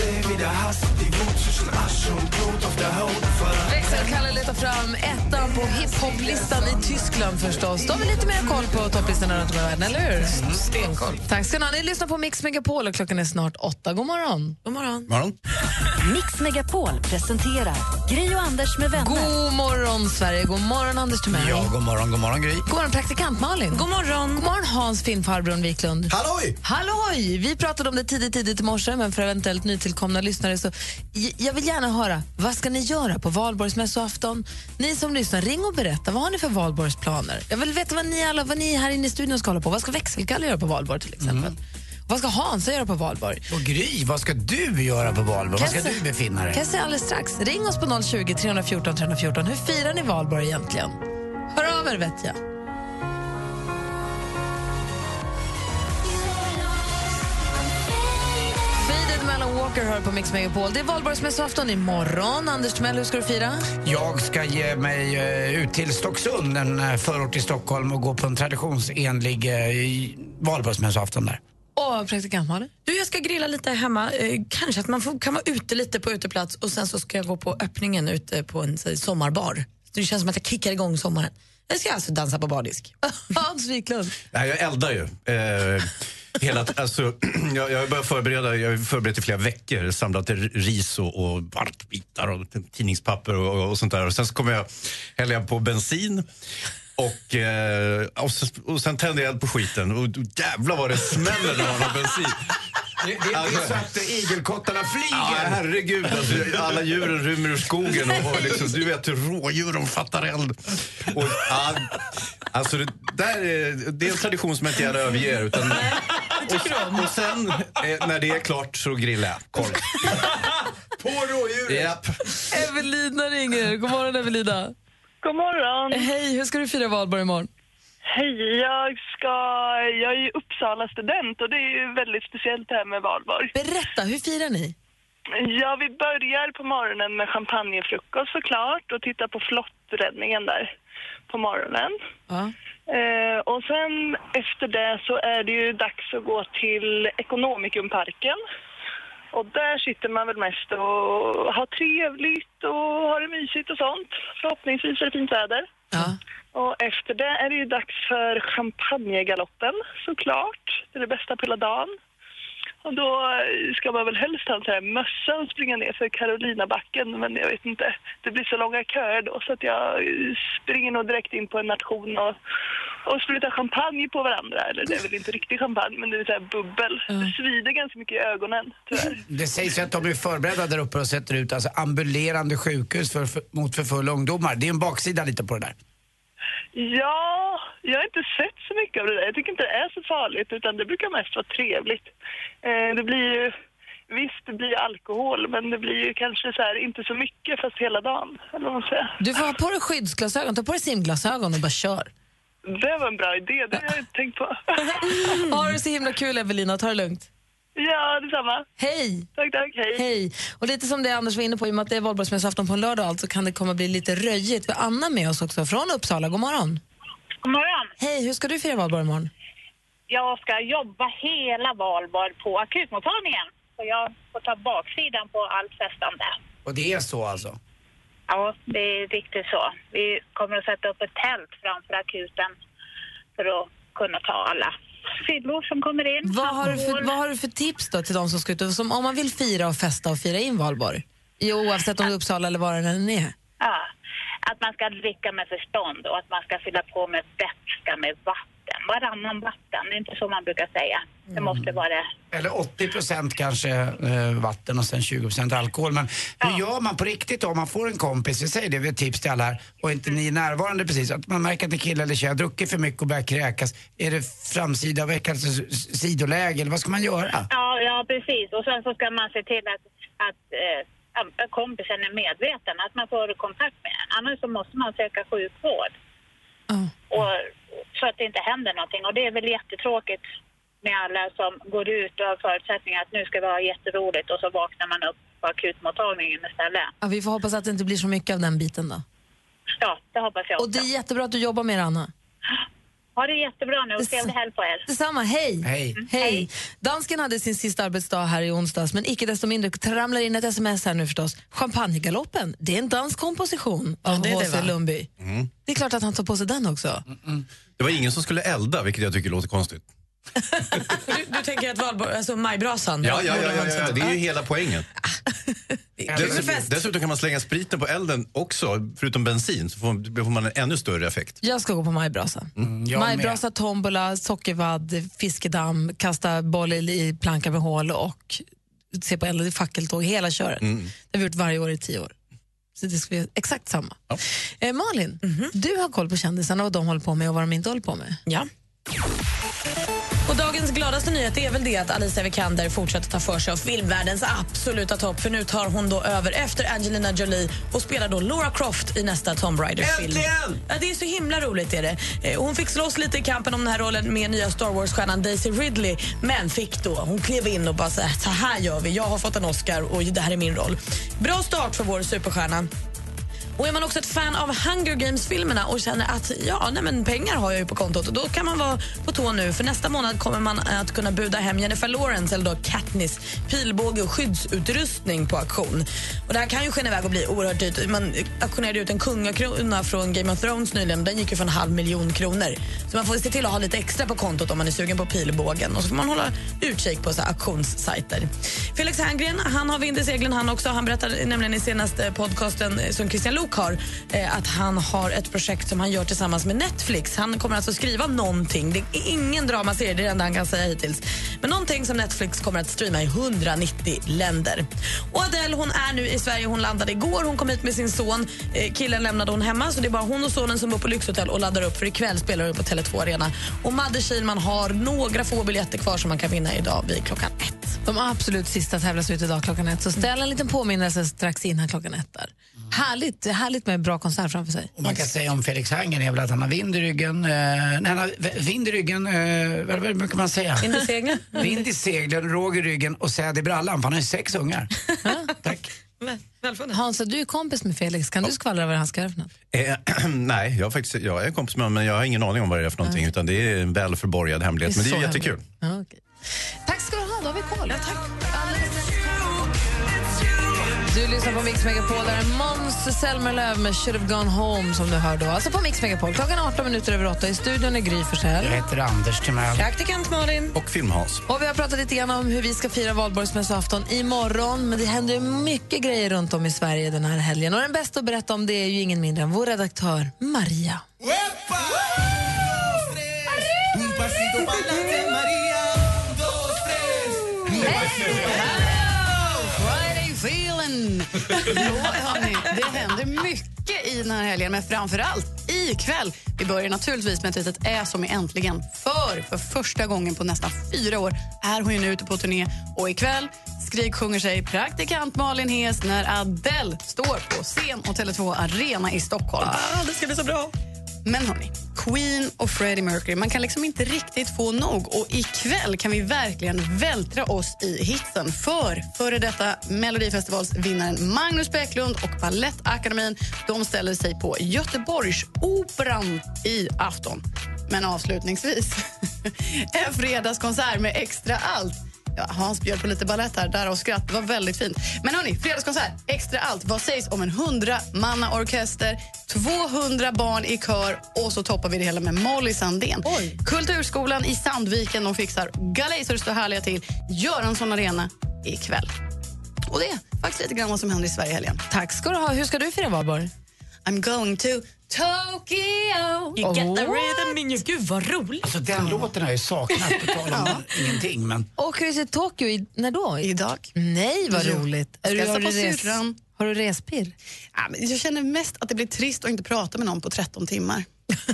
Ich sehe, wie der Hass die Wut zwischen Asche und Blut auf der Haut. Växelkalle letar fram ettan på hiphoplistan i Tyskland förstås. Då har lite mer koll på topplistorna runt om i världen, eller hur? Stenkoll. Tack ska ni ha. Ni lyssnar på Mix Megapol och klockan är snart åtta. God morgon. God morgon. morgon. Mix Megapol presenterar Gri och Anders med vänner. God morgon, Sverige. God morgon, Anders Timell. Ja, god morgon, god morgon Gry. God morgon, praktikant Malin. God morgon. God morgon, Hans filmfarbrorn Wiklund. Halloj! Halloj! Vi pratade om det tidigt, tidigt i morse, men för eventuellt nytillkomna lyssnare så jag vill gärna höra, vad ska ni göra på valborgsmässoafton? Ni som lyssnar, ring och berätta, vad har ni för valborgsplaner? Jag vill veta vad ni alla, vad ni här inne i studion ska hålla på. Vad ska växelkalle göra på valborg till exempel? Vad ska Hansa göra på valborg? Och Gry, vad ska du göra på valborg? Var ska du befinna dig? Kan jag säga alldeles strax. Ring oss på 020 314 314. Hur firar ni valborg egentligen? Hör av er vet jag. Walker hör på Mix Megapol. Det är valborgsmässoafton imorgon. Anders Timell, hur ska du fira? Jag ska ge mig eh, ut till Stocksund, en eh, förort i Stockholm och gå på en traditionsenlig uh, valborgsmässoafton där. Och praktikant Malin? Du, jag ska grilla lite hemma. Eh, kanske att man får, kan vara ute lite på uteplats och sen så ska jag gå på öppningen ute på en säg, sommarbar. Det känns som att jag kickar igång sommaren. Jag ska alltså dansa på bardisk. Hans Wiklund? Nej, jag eldar ju. Eh, hela, alltså, jag, jag har börjat förbereda, jag har förberett i flera veckor, samlat ris och, och barkbitar och tidningspapper och, och, och sånt där. Och sen så kommer jag hälla jag på bensin och, eh, och, så, och sen tänder jag eld på skiten och jävlar vad det smäller när man har bensin. Det, det, det är så att igelkottarna flyger. Ja, herregud. Alltså, alla djuren rymmer ur skogen och, och liksom, du vet hur rådjuren fattar eld. Och, alltså, det, där är, det är en tradition som jag inte gärna överger. Utan, och, och sen eh, när det är klart så grillar jag korv. På rådjuret? Japp. Evelina ringer. God morgon, Evelina. God morgon. Hej, hur ska du fira valborg imorgon? Hej, jag ska... Jag är ju Uppsala student och det är ju väldigt speciellt det här med valborg. Berätta, hur firar ni? Ja, vi börjar på morgonen med champagnefrukost såklart och tittar på flotträddningen där på morgonen. Ja. Eh, och sen efter det så är det ju dags att gå till Ekonomikumparken. Och där sitter man väl mest och har trevligt och har det mysigt och sånt. Förhoppningsvis är det fint väder. Ja. Och efter det är det ju dags för champagnegaloppen såklart. Det är det bästa på hela dagen. Och då ska man väl helst ha en sån här mössa och springa ner för Karolinabacken men jag vet inte. Det blir så långa köer då så att jag springer nog direkt in på en nation och, och sprutar champagne på varandra. Eller det är väl inte riktig champagne men det är så här bubbel. Det svider ganska mycket i ögonen tyvärr. Det sägs ju att de är förberedda där uppe och sätter ut alltså, ambulerande sjukhus för, för, mot för fulla ungdomar. Det är en baksida lite på det där. Ja, jag har inte sett så mycket av det där. Jag tycker inte det är så farligt utan det brukar mest vara trevligt. Eh, det blir ju, visst det blir alkohol men det blir ju kanske så här, inte så mycket fast hela dagen. Eller vad man säger. Du får ha på dig skyddsglasögon, ta på dig simglasögon och bara kör. Det var en bra idé, det har jag inte tänkt på. Ha det så himla kul Evelina, ta det lugnt. Ja, detsamma. Hej! Tack, tack, hej. Hej! Och lite som det Anders var inne på, i och med att det är valborgsmässoafton på en lördag alltså, kan det komma bli lite röjigt. Vi har Anna med oss också från Uppsala. God morgon. God morgon. Hej, hur ska du fira valborg imorgon? Jag ska jobba hela valborg på akutmottagningen. Så jag får ta baksidan på allt festande. Och det är så alltså? Ja, det är riktigt så. Vi kommer att sätta upp ett tält framför akuten för att kunna ta alla fyllor som kommer in. Vad har, du för, vad har du för tips då till de som ska ut? Som, om man vill fira och festa och fira in valborg? Jo, oavsett om det är Uppsala eller var den än är. Ja. att man ska dricka med förstånd och att man ska fylla på med vätska med vatten. Varannan vatten, det är inte så man brukar säga. Det måste vara det. Eller 80 procent kanske eh, vatten och sen 20 procent alkohol. Men hur gör man på riktigt då om man får en kompis, vi säger det, vi har tips till alla här, och inte ni är närvarande precis, att man märker att en kille eller tjej har druckit för mycket och börjar kräkas. Är det framsida, veckans s- sidoläge eller vad ska man göra? Ja, ja, precis. Och sen så ska man se till att, att eh, ja, kompisen är medveten, att man får kontakt med en. Annars så måste man söka sjukvård. Och, så att det inte händer någonting. Och det är väl jättetråkigt med alla som går ut och har förutsättningar att nu ska vi ha jätteroligt och så vaknar man upp på akutmottagningen istället. Ja, vi får hoppas att det inte blir så mycket av den biten då. Ja, det hoppas jag också. Och det är jättebra att du jobbar med det, Anna. Ha det jättebra nu och trevlig helg på er. Detsamma, hej! Hej. Hej! Dansken hade sin sista arbetsdag här i onsdags, men icke desto mindre ramlar in ett sms här nu förstås. Champagnegaloppen, det är en dansk komposition av H.C. Lundby. Det är klart att han tar på sig den också. Det var ingen som skulle elda, vilket jag tycker låter konstigt. Du, du tänker att valborg, alltså majbrasan? Ja, ja, ja, ja, ja, det är ju hela poängen. Med fest. Dessutom kan man slänga spriten på elden också, förutom bensin, så får, får man en ännu större effekt. Jag ska gå på majbrasa. jag majbrasa, tombola, sockervadd, fiskedamm, kasta boll i planka med hål och se på eld i fackeltåg, hela köret. Mm. Det har vi gjort varje år i tio år. Så det ska vi exakt samma. Eh, Malin, du har koll på kändisarna och vad de håller på med och vad de inte håller på med. Ja. Och dagens gladaste nyhet är väl det att Alicia Vikander fortsätter ta för sig av filmvärldens absoluta topp. För nu tar hon då över efter Angelina Jolie och spelar då Laura Croft i nästa Tomb Raider-film. Äntligen! Ja, det är så himla roligt. Är det. Eh, Hon fick slåss lite i kampen om den här rollen med nya Star Wars-stjärnan Daisy Ridley. Men fick då, hon klev in och bara så här, så här gör vi. Jag har fått en Oscar och det här är min roll. Bra start för vår superstjärna. Och är man också ett fan av Hunger Games-filmerna och känner att ja, nej men pengar har jag ju på kontot, då kan man vara på tå nu. För nästa månad kommer man eh, att kunna buda hem Jennifer Lawrence, eller då Katniss, pilbåge och skyddsutrustning på auktion. Och det här kan ju skena iväg och bli oerhört dyrt. Man auktionerade ut en kungakrona från Game of Thrones nyligen. Den gick ju för en halv miljon kronor. Så man får se till att ha lite extra på kontot om man är sugen på pilbågen. Och så får man hålla utkik på så här auktionssajter. Felix Herngren, han har vind i seglen han också. Han berättade nämligen i senaste podcasten eh, som Christian Luuk har eh, att han har ett projekt som han gör tillsammans med Netflix. Han kommer alltså skriva någonting. Det är ingen dramaserie, det är det enda han kan säga hittills. Men någonting som Netflix kommer att streama i 190 länder. Och Adele hon är nu i Sverige. Hon landade igår. Hon kom hit med sin son. Eh, killen lämnade hon hemma, så det är bara hon och sonen som bor på lyxhotell och laddar upp för ikväll spelar hon på Tele2 Arena. Och Madde Kihlman har några få biljetter kvar som man kan vinna idag vid klockan ett. De absolut sista tävlas ut idag klockan ett, så ställ en liten påminnelse strax innan klockan ett. Där. Mm. Härligt, härligt med bra konsert framför sig. Och man kan säga om Felix Herngren är väl att han har vind i ryggen. Eh, nej, han har vind i ryggen, eh, vad, vad brukar man säga? Vind i seglen. vind i seglen, råg i ryggen och säd i brallan, för han har ju sex ungar. Hans, du är kompis med Felix. Kan du skvallra vad han ska göra för något? Eh, nej, jag, har faktiskt, jag är kompis med honom men jag har ingen aning om vad det är för någonting. Utan det är en väl förborgad hemlighet. Men det är jättekul. Ja, okej. Tack ska du ha, då har vi koll. Du lyssnar på Mix Megapol, där är Måns Zelmerlöw med Should have gone home som du hör då. Alltså på Mix Megapol, klockan är 18 minuter över 8 i studion är Gry Forssell. Jag heter Anders Timell. Praktikant Malin. Och Film-Hans. Och vi har pratat lite grann om hur vi ska fira valborgsmässoafton imorgon. Men det händer ju mycket grejer runt om i Sverige den här helgen. Och den bästa att berätta om det är ju ingen mindre än vår redaktör Maria. Jo, hörni, det händer mycket i den här helgen, men framför allt ikväll. Vi börjar naturligtvis med ett litet Ä som är äntligen. För för första gången på nästan fyra år är hon ju nu ute på turné. Och ikväll skrik sjunger sig praktikant Malin Hes när Adele står på scen och Tele2 Arena i Stockholm. Ah, det ska bli så bra. Men hörni, Queen och Freddie Mercury, man kan liksom inte riktigt få nog. Och ikväll kan vi verkligen vältra oss i hitsen. För före detta Melodifestivalsvinnaren Magnus Bäcklund och Balettakademin de ställer sig på Göteborgsoperan i afton. Men avslutningsvis, en fredagskonsert med extra allt. Ja, Hans bjöd på lite ballett här, därav skratt. Det var väldigt fint. Men hörni, fredagskonsert, extra allt. Vad sägs om en 100 orkester 200 barn i kör och så toppar vi det hela med Molly Sandén. Kulturskolan i Sandviken de fixar galej så det står härliga till. Göransson Arena ikväll. Och det är faktiskt lite grann vad som händer i Sverige i helgen. Tack ska du ha. Hur ska du fira valborg? I'm going to Tokyo. You get the Oh. rhythm in your... Gud vad roligt. Alltså den låten har jag saknat, på tal om ingenting. Men Åker du till Tokyo i, när då? Idag. Nej, vad Jo. roligt. Är du, har, du på res, syrran. har du respirr? Ja, men jag känner mest att det blir trist att inte prata med någon på 13 timmar.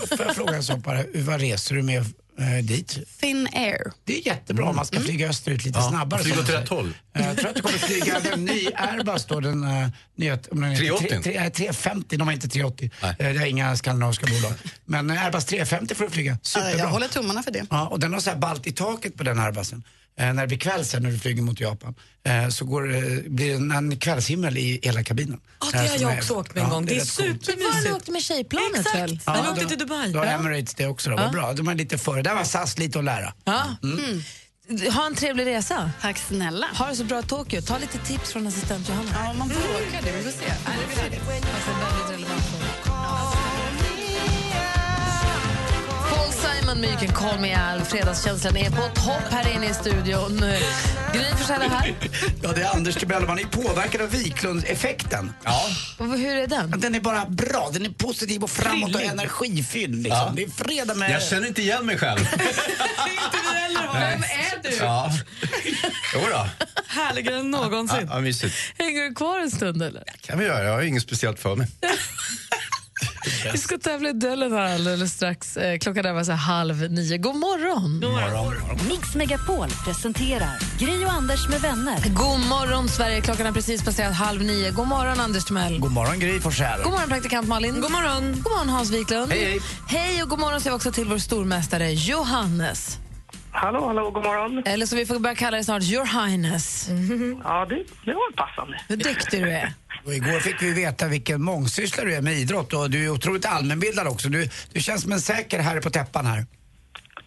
får jag fråga en sak bara, vad reser du med eh, dit? Finn Air. Det är jättebra om man ska flyga österut lite Ja, snabbare. flyga som åt rätt säger. håll. Eh, Jag tror att du kommer flyga en ny Airbus då, den uh, nya... om den heter 380? tre- tre- eh, 350, de har inte 380. Nej. Eh, det är inga skandinaviska bolag. Men eh, Airbus 350 får du flyga, superbra. Jag håller tummarna för det. Ja, och den har så här balt i taket på den Airbusen. Eh, när det blir kväll sen när du flyger mot Japan eh, så går, eh, blir det en, kvällshimmel i hela kabinen. Ja, det har jag är- också åkt med en ja, gång. Det är coolt. Var du supermysigt. åkte med tjejplanet väl? Exakt, när vi åkte till Dubai. Då har Emirates det också då, vad bra. De är lite före. Där var SAS lite att lära. Ja. Mm. Ha en trevlig resa. Tack snälla. Ha det så bra i Tokyo. Ta lite tips från assistent Johanna. Ja, man vågar det. Vi får se. Simon med You can call me Al. Fredagskänslan är på topp här inne i studion. Gry Forssell är här. Ja, det är Anders Timell. Man är påverkad av Wiklund-effekten. Ja. Och Hur är den? Den är bara bra. Den är positiv och framåt och energifylld. Liksom. Ja. Det är fredag med... Jag känner inte igen mig själv. Vem är du? Ja. Jo då. Härligare än någonsin. Ja, mysigt. Hänger du kvar en stund eller? kan vi göra. Jag har inget speciellt för mig. Vi ska tävla i duellen här alldeles strax. Eh, Klockan är var så halv nio. God morgon! God morgon. Mix Megapol presenterar Gry och Anders med vänner. God morgon, Sverige. Klockan är precis passerat halv nio. God morgon, Anders Timell. God morgon, Gry Forssell. God morgon, praktikant Malin. God morgon. God morgon, Hans Wiklund. Hej, hej. Hej och god morgon säger vi också till vår stormästare Johannes. Hallå, hallå, god morgon. Eller så vi får börja kalla dig snart Your Highness. Ja, det, det var passande. Hur duktig du är. Och igår fick vi veta vilken mångsysslare du är med idrott och du är otroligt allmänbildad också. Du, du känns som en säker herre på täppan här.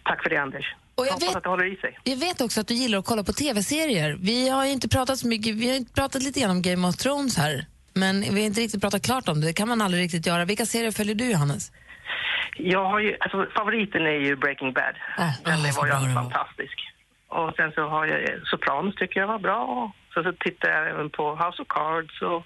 Tack för det, Anders. Och jag Hoppas vet- att det håller i sig. Jag vet också att du gillar att kolla på tv-serier. Vi har ju inte pratat så mycket, vi har inte pratat lite grann om Game of Thrones här. Men vi har inte riktigt pratat klart om det. Det kan man aldrig riktigt göra. Vilka serier följer du, Johannes? Jag har ju, alltså, favoriten är ju Breaking Bad. Ah, Den så var ju var. fantastisk. Och sen så har jag Sopranos tycker jag var bra. Så, så tittar jag även på House of Cards och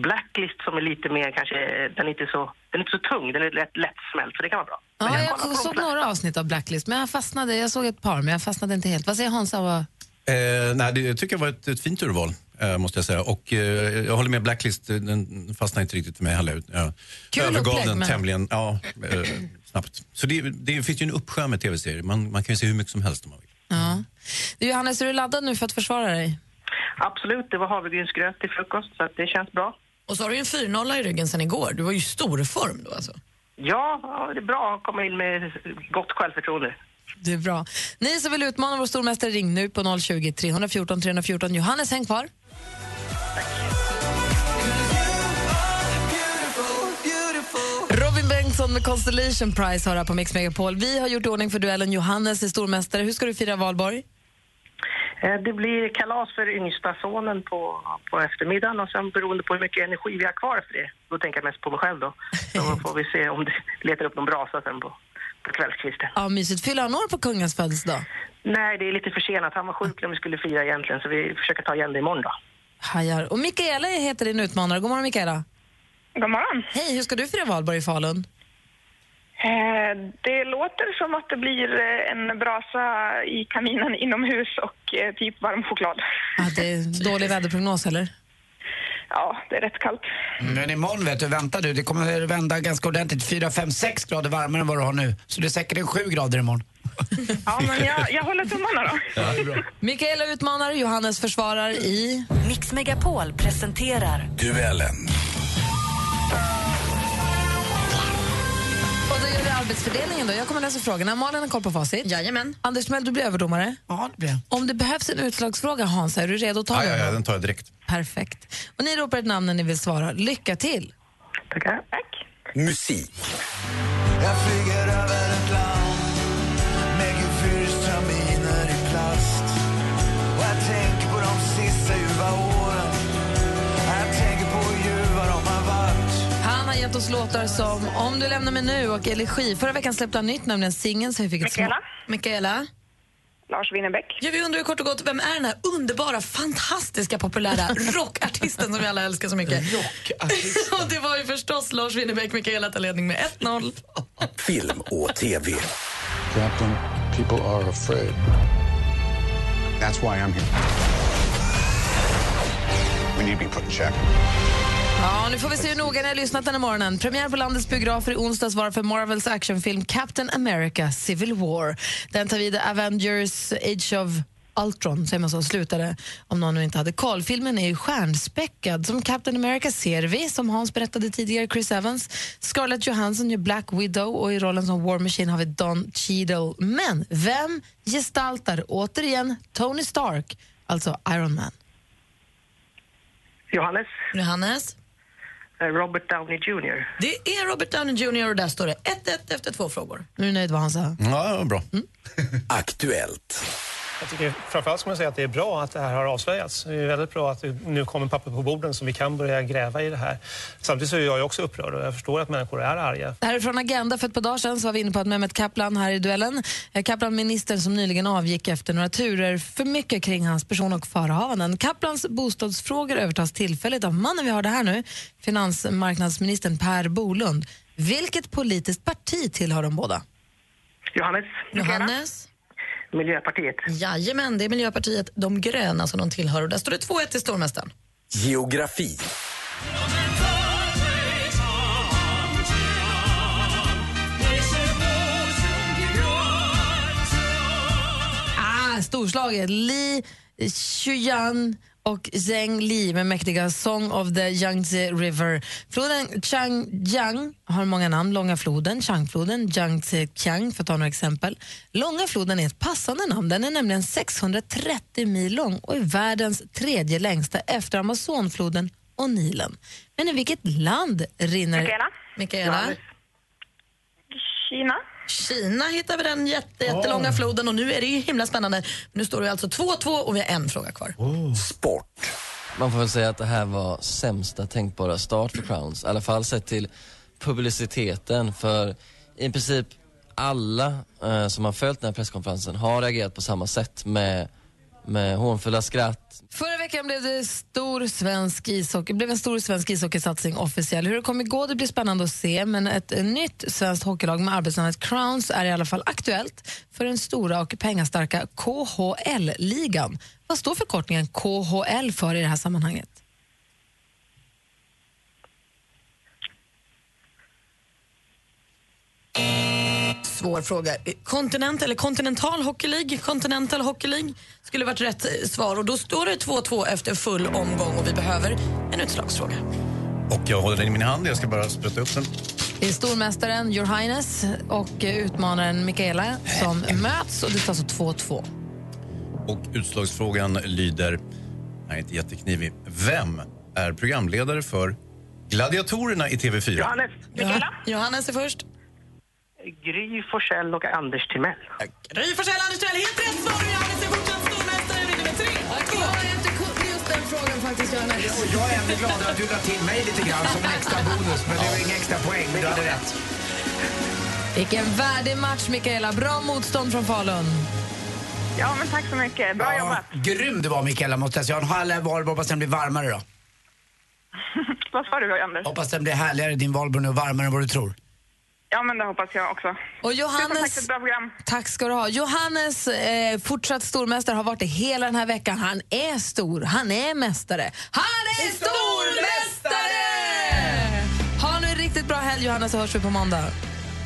Blacklist som är lite mer kanske, den är inte så, den är inte så tung, den är lätt, lättsmält så det kan vara bra. Men Ja, jag jag såg några avsnitt av Blacklist, men jag fastnade. Jag såg ett par, men jag fastnade inte helt. Vad säger Hansa? Vad... Eh, nej, det jag tycker jag var ett, ett fint urval, måste jag säga. Och eh, jag håller med Blacklist, eh, den fastnade inte riktigt för mig heller. Jag Kul övergav upplägg, den men- tämligen ja, eh, snabbt. Så det, det finns ju en uppsjö med tv-serier. Man, man kan ju se hur mycket som helst om man vill. Ja. Du, Johannes, är du laddad nu för att försvara dig? Absolut, det var havregrynsgröt till frukost så att det känns bra. Och så har du ju en 4-0 i ryggen sen igår. Du var ju i stor form då alltså. Ja, ja, det är bra att komma in med gott självförtroende. Det är bra. Ni som vill utmana vår stormästare, ring nu på 020 314 314. Johannes, häng kvar. Robin Bengtsson med Constellation Prize har här på Mix Megapol. Vi har gjort ordning för duellen. Johannes är stormästare. Hur ska du fira valborg? Eh, Det blir kalas för yngsta sonen på, på eftermiddagen och sen beroende på hur mycket energi vi har kvar efter det, då tänker jag mest på mig själv då. Så får vi se om det letar upp någon brasa sen på, på kvällskvisten. Ja, mysigt. Fyller han år på kungens födelsedag? Nej, det är lite försenat. Han var sjuk när vi skulle fira egentligen så vi försöker ta igen det imorgon då. Hajar. Och Mikaela heter din utmanare. God morgon, Mikaela. God morgon. Hej, hur ska du fira valborg i Falun? Eh, det låter som att det blir eh, en brasa i kaminen inomhus och eh, typ varm choklad. Ja, det är dålig väderprognos, eller? Ja, det är rätt kallt. Men imorgon vet du, vänta du, det kommer att vända ganska ordentligt. 4, 5, 6 grader varmare än vad du har nu. Så det är säkert en 7 grader imorgon. Ja, men jag, jag håller tummarna då. Ja, det är bra. Mikaela utmanar, Johannes försvarar i... Mix Megapol presenterar Duellen. Och då gör vi arbetsfördelningen då. Jag kommer läsa frågorna. Malin har koll på facit. Jajamän. Anders Timell, du blir överdomare. Ja, det blir jag. Om det behövs en utslagsfråga, Hans, är du redo att ta Ja, den? ja, ja, då? den tar jag direkt. Perfekt. Och ni ropar ett namn när ni vill svara. Lycka till! Tackar. Musik. Jag flyger över gett oss låtar som Om du lämnar mig nu och Elegi. Förra veckan släppte han nytt, nämligen singeln. Så vi fick ett Mikaela? små- Mikaela? Lars Winnerbäck. Ja, vi undrar kort och gott, vem är den här underbara, fantastiska, populära rockartisten som vi alla älskar så mycket? Rockartist. och det var ju förstås Lars Winnerbäck, Mikaela tar ledning med 1-0. Film och TV. Captain, people are afraid. That's why I'm here. We need to be put in check. Ja, nu får vi se hur noga ni har lyssnat den här morgonen. Premiär på landets biografer i onsdags var för Marvels actionfilm Captain America Civil War. Den tar vid Avengers Age of Ultron, säger man så, slutade om någon nu inte hade koll. Filmen är ju stjärnspäckad. Som Captain America ser vi, som Hans berättade tidigare, Chris Evans. Scarlett Johansson gör Black Widow och i rollen som War Machine har vi Don Cheadle. Men vem gestaltar återigen Tony Stark, alltså Iron Man? Johannes. Johannes? Eh, Robert Downey Jr. Det är Robert Downey Jr och där står det 1-1 efter två frågor. Nu är du nöjd vad han sa? Ja, bra. Aktuellt. Jag tycker framförallt ska man säga att det är bra att det här har avslöjats. Det är väldigt bra att det nu kommer papper på borden så vi kan börja gräva i det här. Samtidigt så är jag också upprörd och jag förstår att människor är arga. Det här är från Agenda. För ett par dagar sedan så var vi inne på att Mehmet Kaplan här i duellen, eh, Kaplan ministern som nyligen avgick efter några turer för mycket kring hans person och förehavanden. Kaplans bostadsfrågor övertas tillfälligt av mannen vi har det här nu, finansmarknadsministern Per Bolund. Vilket politiskt parti tillhör de båda? Johannes. Johannes? Miljöpartiet. Jajamän, det är Miljöpartiet De gröna som de tillhör. Och där står det 2-1 till stormästaren. Geografi. Ah, storslaget. Li Xuyan och Zheng Li med mäktiga Song of the Yangtze River. Floden Changjiang har många namn. Långa floden, Changfloden, Yangtze-Kiang för att ta några exempel. Långa floden är ett passande namn. Den är nämligen 630 mil lång och är världens tredje längsta efter Amazonfloden och Nilen. Men i vilket land rinner... Mikaela. Mikaela? Kina. Kina hittar vi den jätte, jättelånga floden och nu är det ju himla spännande. Nu står det alltså 2-2 och vi har en fråga kvar. Sport. Man får väl säga att det här var sämsta tänkbara start för Crowns. I alla fall sett till publiciteten. För i princip alla eh, som har följt den här presskonferensen har reagerat på samma sätt med, med hånfulla skratt. Förra veckan blev det stor svensk ishockey, blev en stor svensk ishockeysatsning officiell. Hur det kommer gå det blir spännande att se, men ett nytt svenskt hockeylag med arbetsnamnet Crowns är i alla fall aktuellt för den stora och pengastarka KHL-ligan. Vad står förkortningen KHL för i det här sammanhanget? Svår fråga. Kontinent eller kontinental hockey League? Continental hockey League skulle varit rätt eh, svar. Och då står det 2-2 efter full omgång och vi behöver en utslagsfråga. Och jag håller den i min hand, jag ska bara spruta upp den. Det är stormästaren Your Highness och utmanaren Mikaela som möts och det står alltså 2-2. Och utslagsfrågan lyder, är inte jätteknivig. Vem är programledare för Gladiatorerna i TV4? Johannes. Ja. Johannes är först. Gry Forssell och Anders Timell. Gry Forssell, Anders Timell, helt rätt svar! och Johannes är fortsatt stormästare, vinner med 3 just den frågan faktiskt, Johannes. Och jag är ännu gladare att du drar till mig lite grann som en extra bonus. Men det var ingen extra poäng, men du hade rätt. Vilken värdig match, Mikaela. Bra motstånd från Falun. Ja, men tack så mycket. Bra jobbat. Grym du var Mikaela måste jag säga. En halv valborg, hoppas den blir varmare då. Vad sa du, Anders? Hoppas den blir härligare din valborg nu, varmare än vad du tror. Ja, men det hoppas jag också. Och Tusen tack Johannes, för ett bra program. tack ska du ha. Johannes, eh, fortsatt stormästare, har varit det hela den här veckan. Han är stor, han är mästare. Han är stormästare! Ha nu en riktigt bra helg, Johannes, så hörs vi på måndag.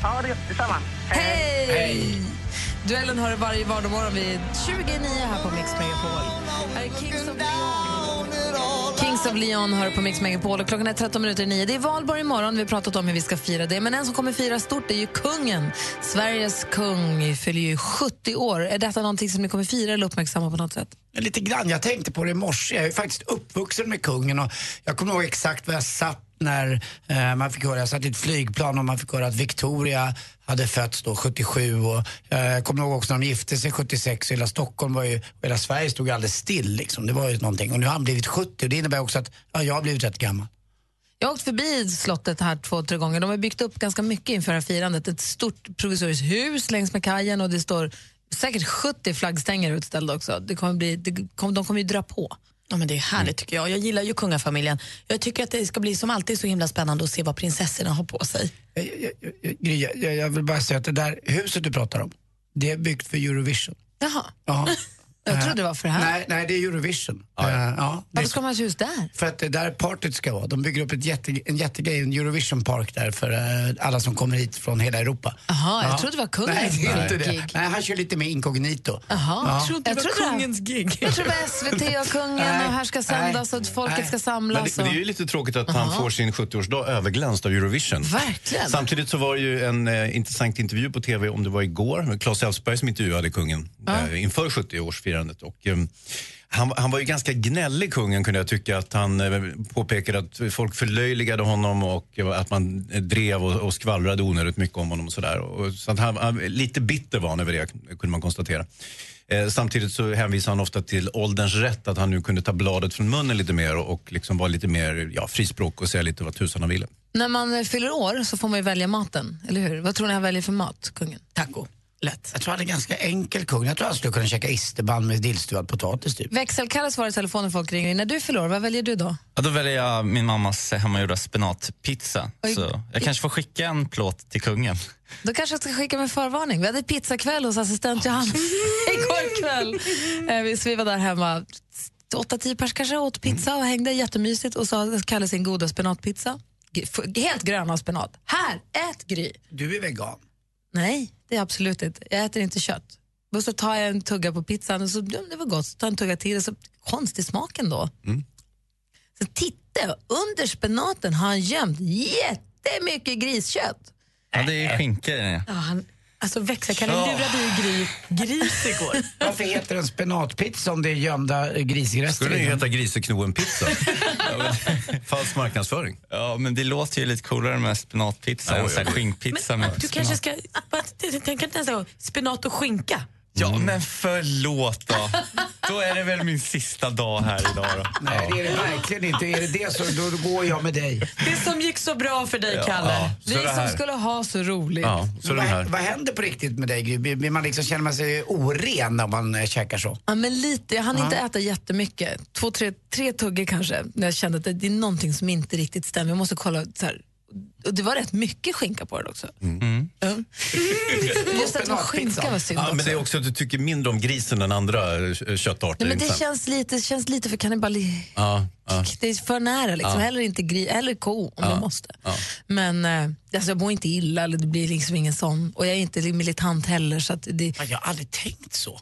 Ja, det, detsamma. Hej! Hej! Duellen har du varje vardagsmorgon vid 29 här på Mix Megapol. Här är Kings of Leon. Kings of Leon hör på Mix Megapol och klockan är 13 minuter i 9. Det är valborg imorgon. Vi har pratat om hur vi ska fira det. Men en som kommer fira stort är ju kungen. Sveriges kung fyller ju 70 år. Är detta någonting som ni kommer fira eller uppmärksamma på något sätt? Lite grann. Jag tänkte på det i morse. Jag är faktiskt uppvuxen med kungen och jag kommer ihåg exakt var jag satt när eh, man fick höra, jag satt i ett flygplan och man fick höra att Victoria hade fötts då 77 och eh, jag kommer ihåg också när de gifte sig 76 hela Stockholm var ju, och hela Sverige stod ju alldeles still liksom. Det var ju någonting och nu har han blivit 70 och det innebär också att ja, jag har blivit rätt gammal. Jag har åkt förbi slottet här två, tre gånger. De har byggt upp ganska mycket inför det här firandet. Ett stort provisoriskt hus längs med kajen och det står Säkert 70 flaggstänger utställda också. Det kommer bli, det kom, de kommer ju dra på. Ja, men det är härligt tycker jag. Jag gillar ju kungafamiljen. Jag tycker att det ska bli som alltid så himla spännande att se vad prinsessorna har på sig. Gry, jag, jag, jag vill bara säga att det där huset du pratar om, det är byggt för Eurovision. Jaha. Ja. Jag trodde det var för det här. Nej, nej det är Eurovision. Ja, ja. det är Varför ska man ha ett hus där? För att det är där partyt ska vara. De bygger upp ett jätte, en jättegrej, en Eurovision Park där för eh, alla som kommer hit från hela Europa. Jaha, jag trodde det var kungens Nej, det är inte gig. det. Nej, han kör lite mer inkognito. Jaha, Ja. jag trodde det var kungens gig. Jag trodde det var SVT och kungen Nej, och här ska sändas och att folket ska Men samlas. det, men det är ju lite tråkigt att han Aha. får sin 70-årsdag överglänst av Eurovision. Verkligen. Samtidigt så var det ju en eh, intressant intervju på tv, om det var igår, med Claes Elfsberg som intervjuade kungen eh, inför 70-årsfirandet. Och, eh, han, han var ju ganska gnällig, kungen, kunde jag tycka. Att han eh, påpekade att folk förlöjligade honom och att man drev och, och skvallrade onödigt mycket om honom. och sådär. Och, så att han, han, lite bitter var han över det, kunde man konstatera. Eh, samtidigt så hänvisar han ofta till ålderns rätt, att han nu kunde ta bladet från munnen lite mer och, och liksom vara lite mer ja, frispråk och säga lite vad tusan han ville. När man fyller år så får man ju välja maten, eller hur? Vad tror ni han väljer för mat, kungen? Taco. Lätt. Jag tror han är ganska enkel kung. Jag tror han skulle kunna käka isterband med dillstuvad potatis typ. Växelkalle svarar i telefon när folk ringer in. När du fyller år, vad väljer du då? Ja, då väljer jag min mammas hemmagjorda spenatpizza. Oj. Så jag kanske får skicka en plåt till kungen. Då kanske jag ska skicka med förvarning. Vi hade pizzakväll hos assistent Johanna igår kväll. Eh, vi- Så vi var där hemma. Åtta, tio pers kanske åt pizza och hängde jättemysigt och så Kalle sin goda spenatpizza. Helt grön av spenat. Här, ät Gry! Du är vegan. Nej, det är absolut inte. Jag äter inte kött. Och så tar jag en tugga på pizzan och så, det var gott, så tar jag en tugga till och så konstig smaken då. Så titta, under spenaten har han gömt jättemycket griskött. Ja, det är skinka i den. Ja, han, alltså växelkalle Ja. lurade ju Gry gris igår. Varför heter den spenatpizza om det är gömda grisrester? Skulle den heta Griseknoen-pizza. Falsk marknadsföring. Ja, men det låter ju lite coolare med spenatpizza än ja, skinkpizza med Du kanske ska tänka nästa gång, spenat och skinka. Ja, men förlåt då. Då är det väl min sista dag här idag då. Nej, det är det verkligen inte. Är det det så då, går jag med dig. Det som gick så bra för dig, Ja, Kalle. ja. Så Vi det här. som skulle ha så roligt. Ja, så den vad, här. vad händer på riktigt med dig Gry? Blir blir man liksom, känner man sig oren när man eh, käkar så? Ja, men lite. Jag hann Ja. inte äta jättemycket. Två, tre, tre tuggor kanske. När jag kände att det, det är någonting som inte riktigt stämmer. Jag måste kolla. Så här. Och det var rätt mycket skinka på det också. Mm. Ja. Just att det var skinka var synd Ja, också. men det är också att du tycker mindre om grisen än andra eh, köttarter. Nej, men det sant? känns lite, det känns lite för kannibali... Ja, ja. Det är för nära. Liksom. Ja. Heller inte gri, eller ko om Ja. jag måste. Ja. Men eh, alltså, jag mår inte illa. Eller det blir liksom ingen sån. Och jag är inte militant heller. Så att det, Ja, Jag har aldrig tänkt så.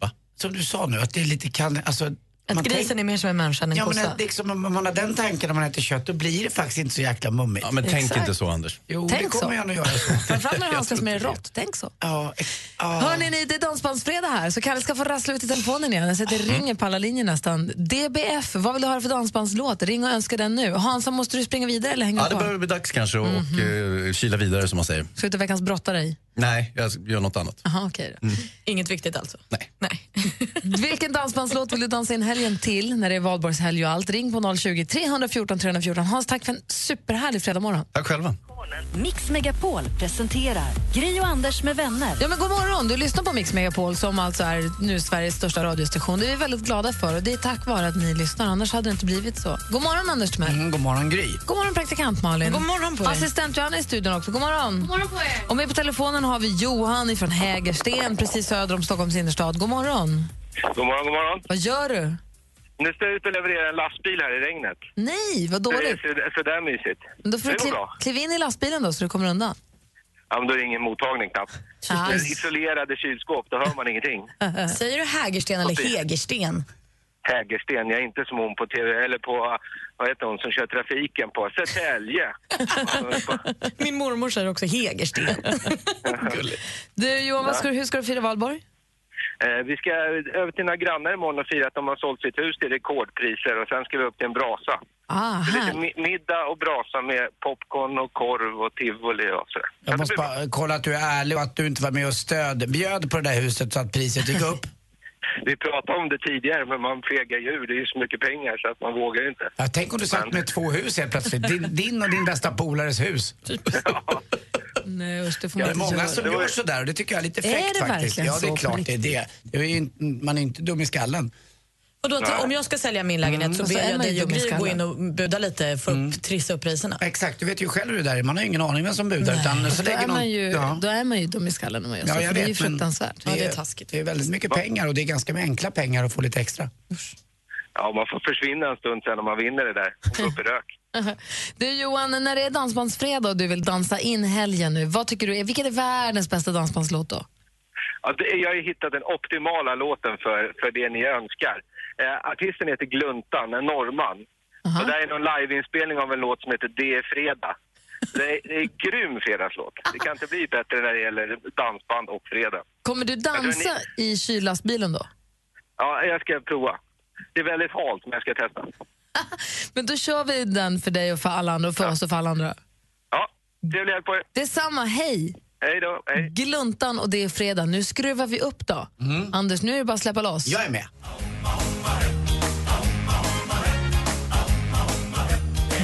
Va? Som du sa nu, att det är lite kan... Alltså, Att man grisen är mer som en människa än en Ja, men kossa. att liksom, om man har den tanken när man äter kött, då blir det faktiskt inte så jäkla mummigt. Ja, men tänk Exakt. inte så, Anders. Jo, Tänk det kommer så. jag nog göra så. Framförallt när det handskas med det. rått. Tänk så. Ja, ja. Hörni, ni, det är Dansbandsfredag här, så Kalle ska få rassla ut i telefonen igen. Jag sätter ringer på alla linjer nästan. DBF, vad vill du höra för dansbandslåt? Ring och önska den nu. Hansa, måste du springa vidare eller hänga Ja, det börjar bli dags kanske och Mhm. eh, kila vidare som man säger. Ska du till veckans brottare? Nej, jag gör något annat. Aha, okej då. Inget viktigt alltså? Nej. Vilken dansbandslåt vill du dansa in helgen till när det är valborgshelg och allt? Ring på 020 314 314. Hans, tack för en superhärlig fredagmorgon. Tack själva. Mix Megapol presenterar Gri och Anders med vänner. Ja, men god morgon! Du lyssnar på Mix Megapol som alltså är nu Sveriges största radiostation. Det är vi väldigt glada för och det är tack vare att ni lyssnar. Annars hade det inte blivit så. God morgon Anders Timell. Mm, god morgon Gry. God morgon praktikant Malin. God morgon på dig. Assistent Johanna i studion också. God morgon. God morgon på er. Och med på telefonen har vi Johan från Hägersten precis söder om Stockholms innerstad. God morgon. God morgon, god morgon. Vad gör du? Nu står jag ut och levererar en lastbil här i regnet. Nej, vad Det dåligt. är så, så där mysigt. Men då får det du kliv, bra. kliv in i lastbilen då så du kommer undan. Ja, men då är det ingen mottagning knappt. Ah. Det är isolerade kylskåp, då hör man ingenting. Säger du Hägersten eller Precis. Hägersten? Jag är inte som hon på TV, eller på, vad heter hon som kör trafiken på Södertälje. Min mormor säger också Hägersten. Du Johan, ska, du- hur ska du fira valborg? Eh, vi ska över till några grannar imorgon och fira att de har sålt sitt hus till rekordpriser och sen ska vi upp till en brasa. Ah, lite middag och brasa med popcorn och korv och tivoli och sådär. Jag måste bara kolla att du är ärlig och att du inte var med och stöd, bjöd på det där huset så att priset gick upp. Vi pratade om det tidigare, men man fegar ju ur. Det är ju så mycket pengar så att man vågar inte. Ja, tänk om du satt med två hus helt plötsligt. Din, din och din bästa polares hus. Nej, usch, det får Ja, man det är inte många göra. som gör sådär och det tycker jag är lite Är fräckt det faktiskt. verkligen Ja, det är klart det är det. det är ju man är inte dum i skallen. Och då, om jag ska sälja min lägenhet så Mm. ber så är jag dig och Gry gå in och buda lite för att trissa upp priserna. Exakt, du vet ju själv hur det där är. Man har ju ingen aning vem som budar. Utan så Då lägger är, någon, man ju, ja. då är man ju dum i skallen om man gör så. Ja, jag för det är ju vet, men fruktansvärt. Det är, det är väldigt mycket pengar och det är ganska enkla pengar att få lite extra. Ja, man får försvinna en stund sen om man vinner det där och gå upp i rök. Du Johan, när det är dansbandsfredag och du vill dansa in helgen nu, vad tycker du är, vilken är världens bästa dansbandslåt då? Ja, det, jag har ju hittat den optimala låten för, för det ni önskar. Eh, artisten heter Gluntan, en norrman. Och det här är någon liveinspelning av en låt som heter Det är fredag. Det är, det är en grym fredagslåt. Det kan inte bli bättre när det gäller dansband och fredag. Kommer du dansa i kyllastbilen då? Ja, jag ska prova. Det är väldigt halt, men jag ska testa. Men då kör vi den för dig och för alla andra och för oss och för alla andra. Ja, trevlig helg på er. Detsamma, hej! Hej då, hej. Gluntan och det är fredag. Nu skruvar vi upp då. Anders, nu är det bara att släppa loss. Jag är med.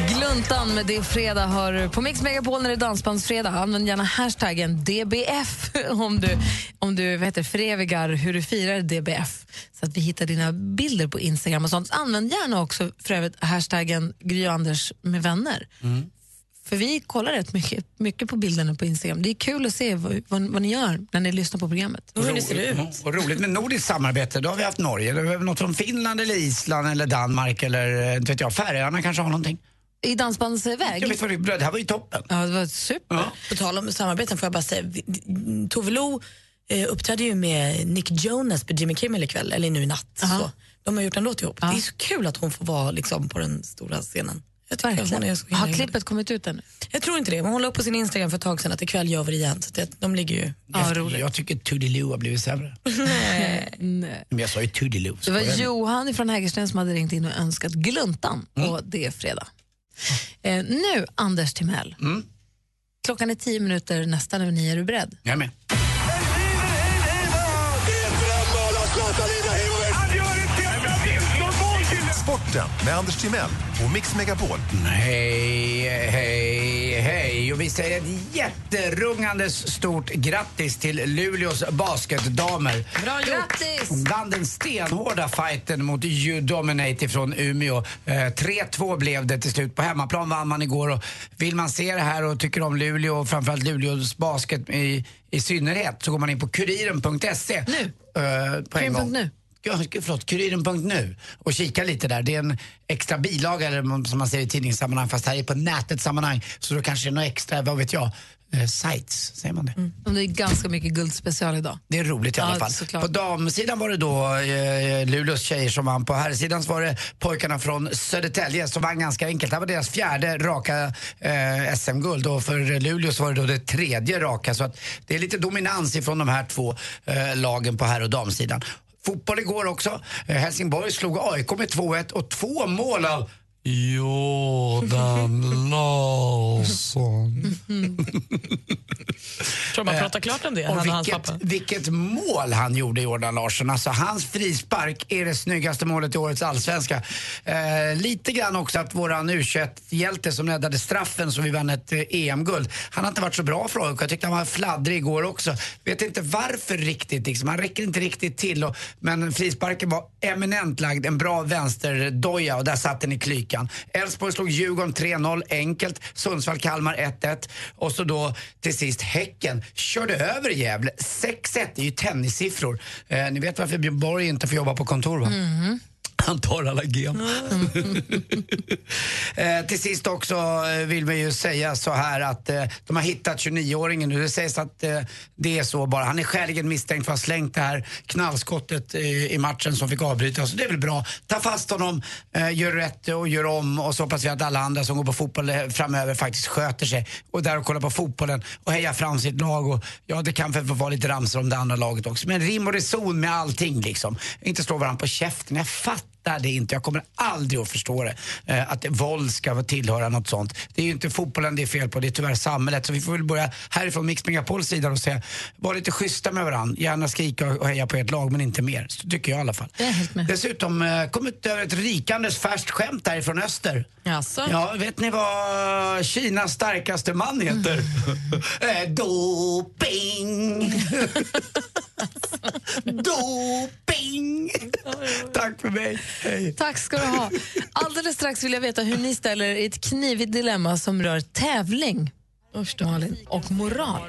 Gluntan med Det är fredag hör på Mix Megapol när det är dansbandsfredag. Använd gärna hashtaggen DBF om du, om du heter, förevigar hur du firar DBF så att vi hittar dina bilder på Instagram och sånt. Använd gärna också för övrigt hashtaggen Gry och Anders med vänner. Mm. För vi kollar rätt mycket, mycket på bilderna på Instagram. Det är kul att se vad, vad, vad ni gör när ni lyssnar på programmet. Och roligt- Och roligt med nordiskt samarbete, då har vi haft Norge. Vi något från Finland eller Island eller Danmark eller eh, inte vet jag, Färöarna kanske har någonting. I dansbandsväg? Jag vet vad det, det här var ju toppen. Ja, det var super. På tal om samarbeten får jag bara säga, Tove Lo eh, uppträdde ju med Nick Jonas på Jimmy Kimmel ikväll, eller nu i natt. Så. De har gjort en låt ihop. Det är så kul att hon får vara liksom, på den stora scenen. Jag tycker att hon är så himla Har klippet kommit ut ännu? Jag tror inte det, hon la upp på sin Instagram för ett tag sedan att ikväll gör vi det igen. Så det, de ligger ju... jag, jag tycker Toodiloo har blivit sämre. Nej. Men jag sa ju Toodiloo. Det var? Johan från Hägersten som hade ringt in och önskat gluntan och det är fredag. Eh, nu, Anders Timell. Klockan är tio minuter nästan över nio. Är du beredd? Jag är med. Sporten med Anders Timell och Mix Megapol. Hej, hej, hej. Och vi säger ett jätterungandes stort grattis till Luleås basketdamer. Bra Grattis! Vann den stenhårda fighten mot U-Dominate från Umeå. Eh, 3-2 blev det till slut. På hemmaplan vann man igår. Och vill man se det här och tycker om Luleå och framförallt Luleås basket i, i synnerhet så går man in på kuriren.se. Nu? Uh, på en gång. Kuriren.nu. Ja, förlåt, Kuriren.nu och kika lite där. Det är en extra bilaga, eller som man säger i tidningssammanhang, fast här är på nätet sammanhang. Så då kanske det är något extra, vad vet jag, eh, sites, säger man det? Och Det är ganska mycket guldspecial idag. Det är roligt i alla Ja, fall. såklart. På damsidan var det då eh, Luleås tjejer som vann. På herrsidan var det pojkarna från Södertälje som vann ganska enkelt. Det här var deras fjärde raka eh, SM-guld och för Luleå var det då det tredje raka. Så att det är lite dominans ifrån de här två eh, lagen på herr och damsidan. Fotboll igår också. Eh, Helsingborg slog AIK med 2-1 och två mål av Jordan Larsson. Tror man pratar klart om det, Eh, Och han och hans vilket, pappa. vilket mål han gjorde, Jordan Larsson. Alltså, hans frispark är det snyggaste målet i årets allsvenska. Eh, lite grann också att våran u hjälte som räddade straffen så vi vann ett eh, EM-guld. Han har inte varit så bra för AIK. Jag tyckte han var fladdrig igår också. Vet inte varför riktigt. Liksom. Han räcker inte riktigt till. Och, men frisparken var eminent lagd. En bra vänsterdoja och där satt den i veckan. Elfsborg slog Djurgården 3-0 enkelt. Sundsvall-Kalmar 1-1. Och så då till sist Häcken körde över Gävle. 6-1 det är ju tennissiffror. Eh, ni vet varför Björn Borg inte får jobba på kontor va? Mm-hmm. Han tar alla gem. eh, till sist också eh, vill vi ju säga så här att eh, de har hittat 29-åringen nu. Det sägs att eh, det är så bara. Han är skäligen misstänkt för att ha slängt det här knallskottet eh, i matchen som fick avbrytas. Så det är väl bra. Ta fast honom, eh, gör rätt och gör om och så hoppas vi att alla andra som går på fotboll framöver faktiskt sköter sig och där och kollar på fotbollen och hejar fram sitt lag. Och, ja, det kan få vara lite ramsor om det andra laget också. Men rim och reson med allting liksom. Inte slå varandra på käften. Jag fattar fattar det inte. Jag kommer aldrig att förstå det. Eh, att våld ska tillhöra något sånt. Det är ju inte fotbollen det är fel på, det är tyvärr samhället. Så vi får väl börja härifrån Mix Megapols sida och säga, var lite schyssta med varandra. Gärna skrika och heja på ert lag, men inte mer. Så tycker jag i alla fall. Dessutom eh, kom ut över ett rikandes färskt skämt därifrån öster. Jaså? Ja, vet ni vad Kinas starkaste man heter? Eh, Doping! Doping! Tack för mig. Hej. Tack ska du ha. Alldeles strax vill jag veta hur ni ställer er i ett knivigt dilemma som rör tävling Malin, och moral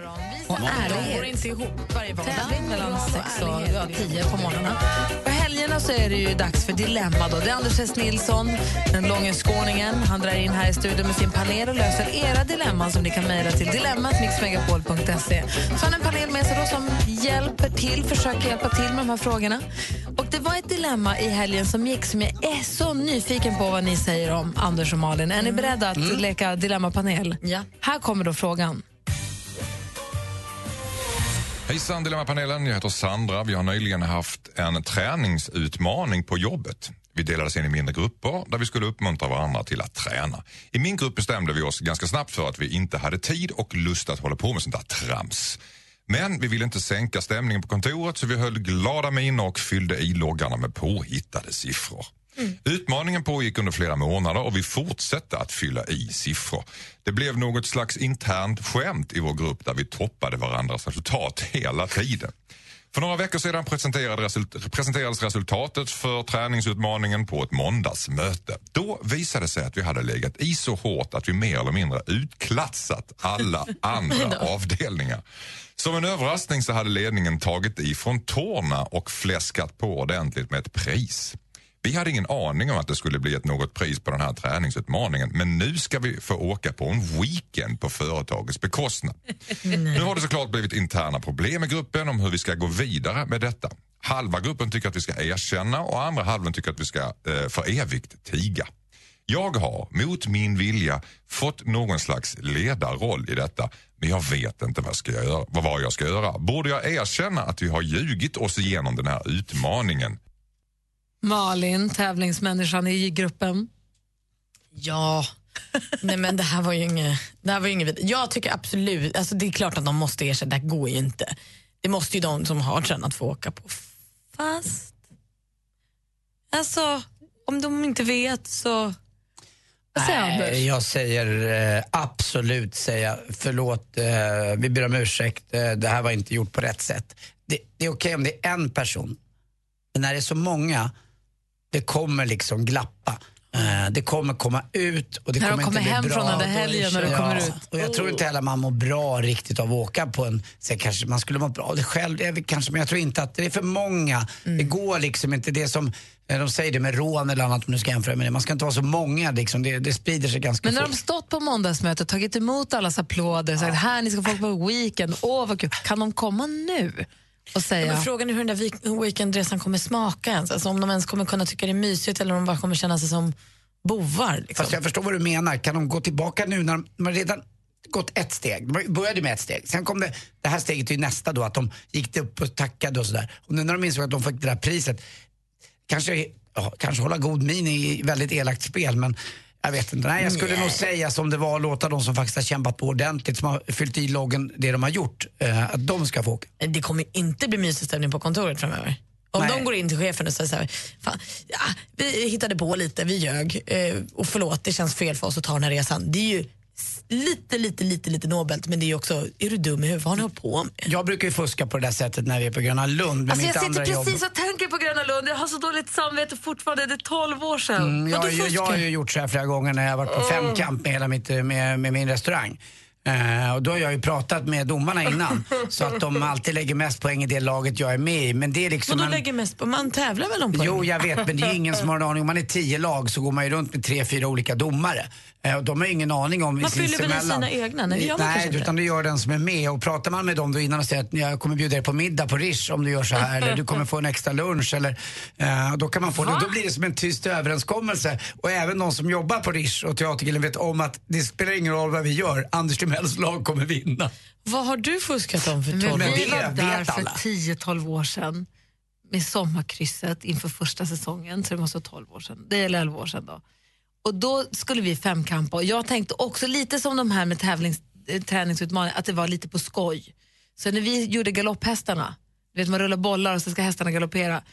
och ärlighet. går inte ihop varje vardag. Tävling mellan 6 och ja, 10 på morgonen. På helgerna så är det ju dags för Dilemma. Då. Det är Anders S. Nilsson, den långe skåningen. Han drar in här i studion med sin panel och löser era dilemman som ni kan mejla till dilemmatmixmegapol.se. Så han har en panel med sig då som hjälper till, försöker hjälpa till med de här frågorna. Och det var ett dilemma i helgen som gick som jag är så nyfiken på vad ni säger om Anders och Malin. Är ni beredda att leka dilemmapanel? Ja. Här kommer då frågan. Hejsan Dilemmapanelen, jag heter Sandra. Vi har nyligen haft en träningsutmaning på jobbet. Vi delades in i mindre grupper där vi skulle uppmuntra varandra till att träna. I min grupp bestämde vi oss ganska snabbt för att vi inte hade tid och lust att hålla på med sånt där trams. Men vi ville inte sänka stämningen på kontoret så vi höll glada miner och fyllde i loggarna med påhittade siffror. Utmaningen pågick under flera månader och vi fortsatte att fylla i siffror. Det blev något slags internt skämt i vår grupp där vi toppade varandras resultat hela tiden. För några veckor sedan presenterades resultatet för träningsutmaningen på ett måndagsmöte. Då visade det sig att vi hade legat i så hårt att vi mer eller mindre utklassat alla andra avdelningar. Som en överraskning så hade ledningen tagit i från tårna och fläskat på ordentligt med ett pris. Vi hade ingen aning om att det skulle bli ett något pris på den här träningsutmaningen men nu ska vi få åka på en weekend på företagets bekostnad. Nu har det såklart blivit interna problem i gruppen om hur vi ska gå vidare med detta. Halva gruppen tycker att vi ska erkänna och andra halvan tycker att vi ska eh, för evigt tiga. Jag har mot min vilja fått någon slags ledarroll i detta men jag vet inte vad, ska jag göra, vad jag ska göra. Borde jag erkänna att vi har ljugit oss igenom den här utmaningen? Malin, tävlingsmänniskan i gruppen. Ja, nej men det här var ju inget, det här var ju inget Jag tycker absolut, alltså det är klart att de måste erkänna, det här går ju inte. Det måste ju de som har tränat få åka på. Fast, alltså om de inte vet så... Säger Anders? Jag säger eh, absolut säga förlåt, eh, vi ber om ursäkt, eh, det här var inte gjort på rätt sätt. Det, det är okej om det är en person, men när det är så många, det kommer liksom glappa. Eh, det kommer komma ut och det När de kommer kommer inte bli hem bra. från den där helgen när det kommer ut. Och jag tror inte heller man mår bra riktigt av att åka på en, sen kanske man skulle må bra av det själv, det kanske, men jag tror inte att det är för många. Mm. Det går liksom inte, det som eh, de säger det med rån eller annat om du ska jämföra med det. Man ska inte vara så många liksom, det, det sprider sig ganska Men när fort. de stått på måndagsmötet, tagit emot allas applåder, sagt här ni ska få åka på weekend, åh vad kul. Kan de komma nu och säga... Ja, frågan är hur den där week- weekendresan kommer smaka ens. Alltså om de ens kommer kunna tycka det är mysigt eller om de bara kommer känna sig som bovar. Liksom. Fast jag förstår vad du menar. Kan de gå tillbaka nu när de, de redan gått ett steg? De började med ett steg. Sen kom det, det här steget ju nästa då, att de gick upp och tackade och sådär. Och nu när de insåg att de fick det där priset, kanske, ja, kanske hålla god min i väldigt elakt spel, men jag vet inte. Nej, jag skulle nog säga som det var, låta de som faktiskt har kämpat på ordentligt, som har fyllt i loggen det de har gjort, eh, att de ska få åka. Det kommer inte bli mysig stämning på kontoret framöver. Om Nej. de går in till chefen och säger så här, Fan, ja, vi hittade på lite, vi ljög eh, och förlåt, det känns fel för oss att ta den här resan. Det är ju lite, lite, lite, lite nobelt men det är också, är du dum i huvudet? Vad har ni hållit på med? Jag brukar ju fuska på det där sättet när vi är på Gröna Lund med Alltså jag andra sitter jobb. precis och tänker på Gröna Lund. Jag har så dåligt samvete fortfarande. Det är 12 år sedan. Mm, jag, jag, jag har ju gjort så här flera gånger när jag varit på femkamp med, hela mitt, med, med min restaurang. Eh, och då har jag ju pratat med domarna innan så att de alltid lägger mest poäng i det laget jag är med i. Men det är liksom Vadå en... lägger mest på? Man tävlar väl om poäng? Jo, jag vet, men det är ingen som har en aning. Om man är tio lag så går man ju runt med tre, fyra olika domare. Eh, de har ingen aning om Man fyller väl i sinsemellan. sina egna? Nej, det gör man Nej, inte. utan det gör den som är med. Och pratar man med dem då innan och säger att jag kommer bjuda dig på middag på Rish om du gör så här eller du kommer få en extra lunch eller eh, då kan man få det. Och Då blir det som en tyst överenskommelse. Och även de som jobbar på Rish och Teatergillen vet om att det spelar ingen roll vad vi gör. Anders Timells lag kommer vinna. Vad har du fuskat om för Men- 12 men år det Vi var där för 10-12 år sedan. med sommarkrysset inför första säsongen, så det måste vara 12 år sedan, det är 11 år sedan då. Och då skulle vi femkampa och jag tänkte också lite som de här med tävlings, eh, träningsutmaningar, att det var lite på skoj. Så när vi gjorde galopphästarna, du vet man rullar bollar och så ska hästarna galoppera,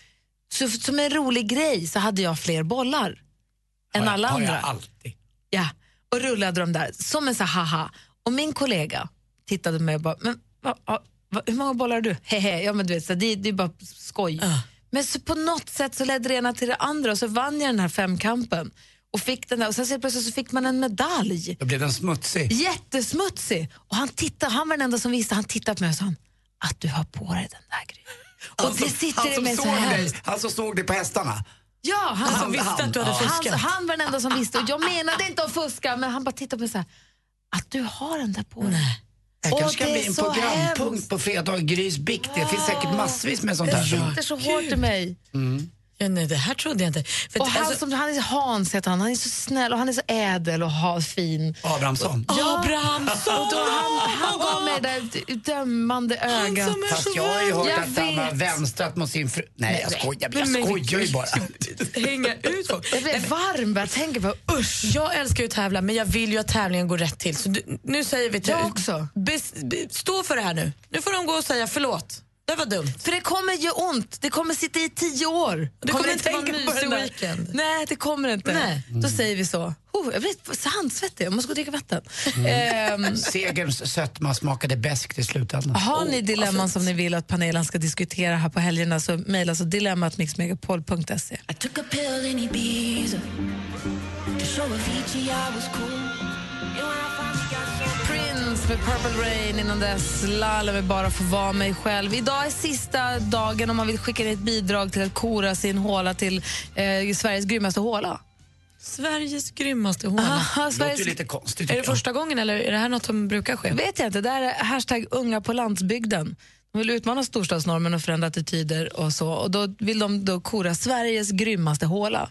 så som en rolig grej så hade jag fler bollar än alla har andra. jag alltid. Ja, och rullade dem där som en så haha. Och min kollega tittade på mig och bara, men va, va, va, hur många bollar har du? Hehe, ja men du vet, så det, det är bara skoj. Men så på något sätt så ledde det ena till det andra och så vann jag den här femkampen. Och fick den där, och sen så plötsligt så fick man en medalj. Då blev den smutsig. Jättesmutsig. Och han, tittade, han var den enda som visste, han tittade på mig och sa att du har på dig den där grejen. Och Han som, det sitter han som så såg dig, han som såg dig på hästarna. Ja, han, Han som visste han. att du hade Ja. fuskat. Han, han var den enda som visste. Och jag menade inte att fuska, men han bara tittade på mig så här, att du har den där på dig. Det Åh, kanske det bli är en så programpunkt hemskt. på fredag, Grys bikt. Det finns säkert massvis med sånt Det här. sitter så hårt i mig. Mm. Ja, nej, det här trodde jag inte. För Och han, alltså, som, han är Hans heter han, han är så snäll och han är så ädel och ha, fin. Abrahamsson. Ja, Abrahamsson! Och då han, han gav mig det där dömande ögat. Fast jag har ju hört Jag att han har vänstrat mot sin fru. Nej, jag skojar, jag Men- skojar ju bara. hänga ut folk. Jag blir varm bara jag tänker på usch. Jag älskar ju att tävla, men jag vill ju att tävlingen går rätt till. Så du, nu säger vi till... Jag också. Bes, be, stå för det här nu. Nu får de gå och säga förlåt. Det var dumt. För det kommer göra ont. Det kommer sitta i tio år. Det kommer inte vara en mysig weekend. Nej, det kommer inte. Nej. Då säger vi så. Oh, jag blir handsvettig, jag måste gå och dricka vatten. Mm. Ehm, Segerns sötma smakade bäst i slutändan. har ni Oh, dilemman vad som ni vill att panelen ska diskutera här på helgerna så mejla så dilemmatmixmegapol.se. Took a pill in Ibiza to show Avicii I was cool. Med Purple Rain innan dess. Lala med Bara få vara mig själv. Idag är sista dagen om man vill skicka in ett bidrag till att kora sin håla till eh, Sveriges grymmaste håla. Sveriges grymmaste håla. Aha, Det låter Sveriges... ju lite konstigt. Är det första gången eller är det här något som brukar ske? vet jag inte. Det här är hashtag unga på landsbygden. De vill utmana storstadsnormen och förändra attityder och så. Och då vill de då kora Sveriges grymmaste håla.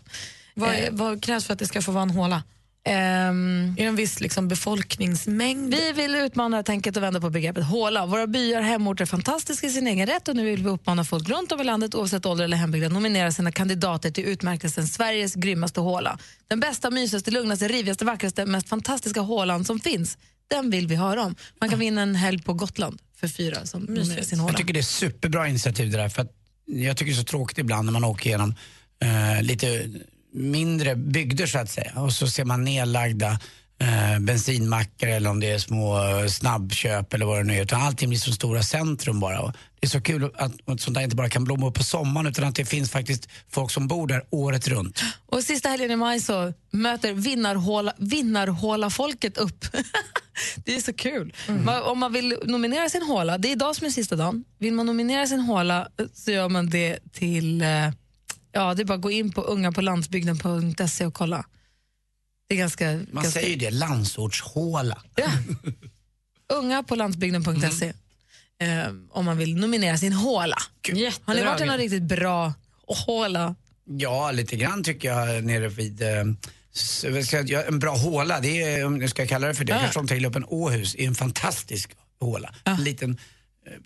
Vad, Eh, är, vad krävs för att det ska få vara en håla? Är det en viss liksom, befolkningsmängd? vi vill utmana tänket och vända på begreppet håla. Våra byar hemorter är fantastiska i sin egen rätt och nu vill vi uppmana folk runt om i landet oavsett ålder eller hembygd att nominera sina kandidater till utmärkelsen Sveriges grymmaste håla. Den bästa, mysigaste, lugnaste, rivigaste, vackraste, mest fantastiska hålan som finns. Den vill vi höra om. Man kan vinna en helg på Gotland för fyra som nominerar sin håla. Jag tycker det är superbra initiativ det där. För att jag tycker det är så tråkigt ibland när man åker igenom eh, lite mindre bygder så att säga. Och så ser man nedlagda eh, bensinmackar eller om det är små eh, snabbköp eller vad det nu är. Utan allting blir så stora centrum bara. Och det är så kul att, att sånt där inte bara kan blomma upp på sommaren utan att det finns faktiskt folk som bor där året runt. Och sista helgen i maj så möter vinnarhåla, vinnarhåla-folket upp. det är så kul. Man, om man vill nominera sin håla, det är idag som är sista dagen. Vill man nominera sin håla eh, så gör man det till... Eh, ja, det är bara att gå in på ungapolandsbygden.se och kolla. Det är ganska... Man ganska säger ju det, landsortshåla. Unga på landsbygden.se eh, om man vill nominera sin håla. Har ni varit i någon riktigt bra håla? Ja, lite grann tycker jag nere vid... Eh, ja, en bra håla, det är, om jag ska kalla det för det, Ja. kanske de tar upp en Åhus, är en fantastisk håla. En liten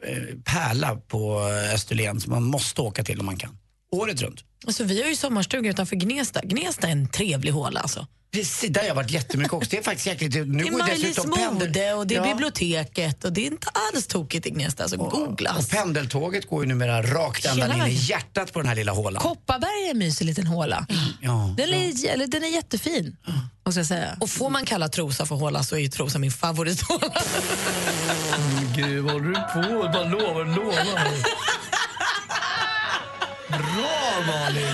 eh, eh, pärla på Österlen som man måste åka till om man kan. Året runt. Alltså, vi har ju sommarstuga utanför Gnesta. Gnesta är en trevlig håla. Alltså. Precis, där har jag varit jättemycket också. Det är faktiskt jäkligt... Nu Det är Maj-Lis mode och det är Ja. biblioteket och det är inte alls tokigt i Gnesta. Alltså, googlas. Och pendeltåget går ju numera rakt ända in i hjärtat på den här lilla hålan. Kopparberg är en mysig liten håla. Ja. Den är, eller, den är jättefin, måste jag säga. Och får man kalla Trosa för håla så är ju Trosa min favorithåla. Gud, vad håller du på Bara lovar, lovar. Bra Malin!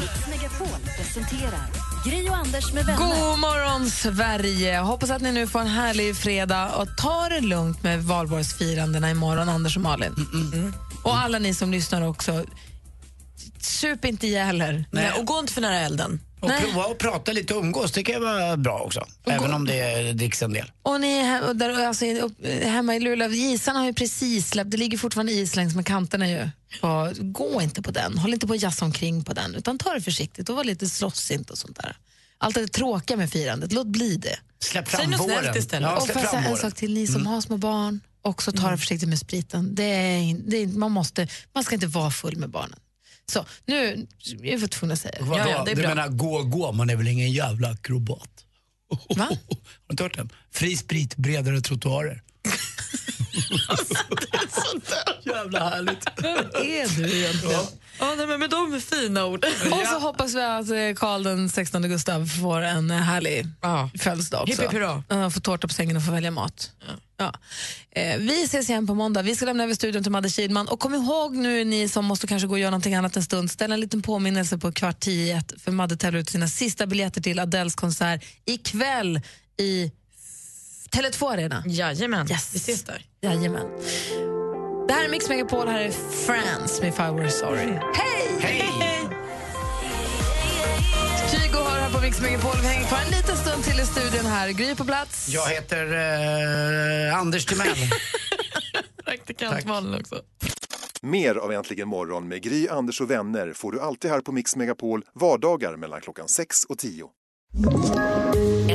Mix Megapol presenterar Gri och Anders med vänner. God morgon, Sverige! Hoppas att ni nu får en härlig fredag och ta det lugnt med valborgsfirandena imorgon, Anders och Malin. Och alla ni som lyssnar också. Sup inte ihjäl er. Och gå inte för nära elden. Och Nej. prova att prata lite och umgås, det kan ju vara bra också. Även om det dricks en del. Och ni är he- och där, alltså, upp- hemma i Luleå, isarna har ju precis släppt, det ligger fortfarande is längs med kanterna ju. Och gå inte på den, håll inte på att jassa omkring på den, utan ta det försiktigt och var lite slåssigt och sånt där. Allt det tråkiga med firandet, låt bli det. Släpp Säg fram något våren. snällt istället. Ja, och släpp får jag säga fram en sak till ni som har små barn, också ta det försiktigt med spriten. Det är, det är, man, måste, man ska inte vara full med barnen. Så, nu är vi tvungna att säga det. Vadå? du menar gå, gå, man är väl ingen jävla akrobat? Va? Har du inte hört den? Fri sprit, bredare trottoarer. Jävla härligt. Vem är du egentligen? Ja, nej, men med de fina ord. Och så hoppas vi att eh, Karl den 16 Gustav får en eh, härlig födelsedag också. Hipp, hipp. Ja, får tårta på sängen och får välja mat. Ja. Eh, vi ses igen på måndag. Vi ska lämna över studion till Madde Kihlman. Och kom ihåg nu ni som måste kanske gå och göra någonting annat en stund, ställ en liten påminnelse på kvart tio ett, för Madde tävlar ut sina sista biljetter till Adeles konsert ikväll i Tele2 Arena. Jajamän, yes. vi ses där. Jajamän. Det här är Mix Megapol, här är France med If I Were Sorry. Hej! Hej! Kygo hör här på Mix Megapol. Vi hänger kvar en liten stund till i studion här. Gry på plats. Jag heter eh, Anders Timell. Praktikant Malin också. Mer av Äntligen morgon med Gry, Anders och vänner får du alltid här på Mix Megapol vardagar mellan klockan 6 och 10.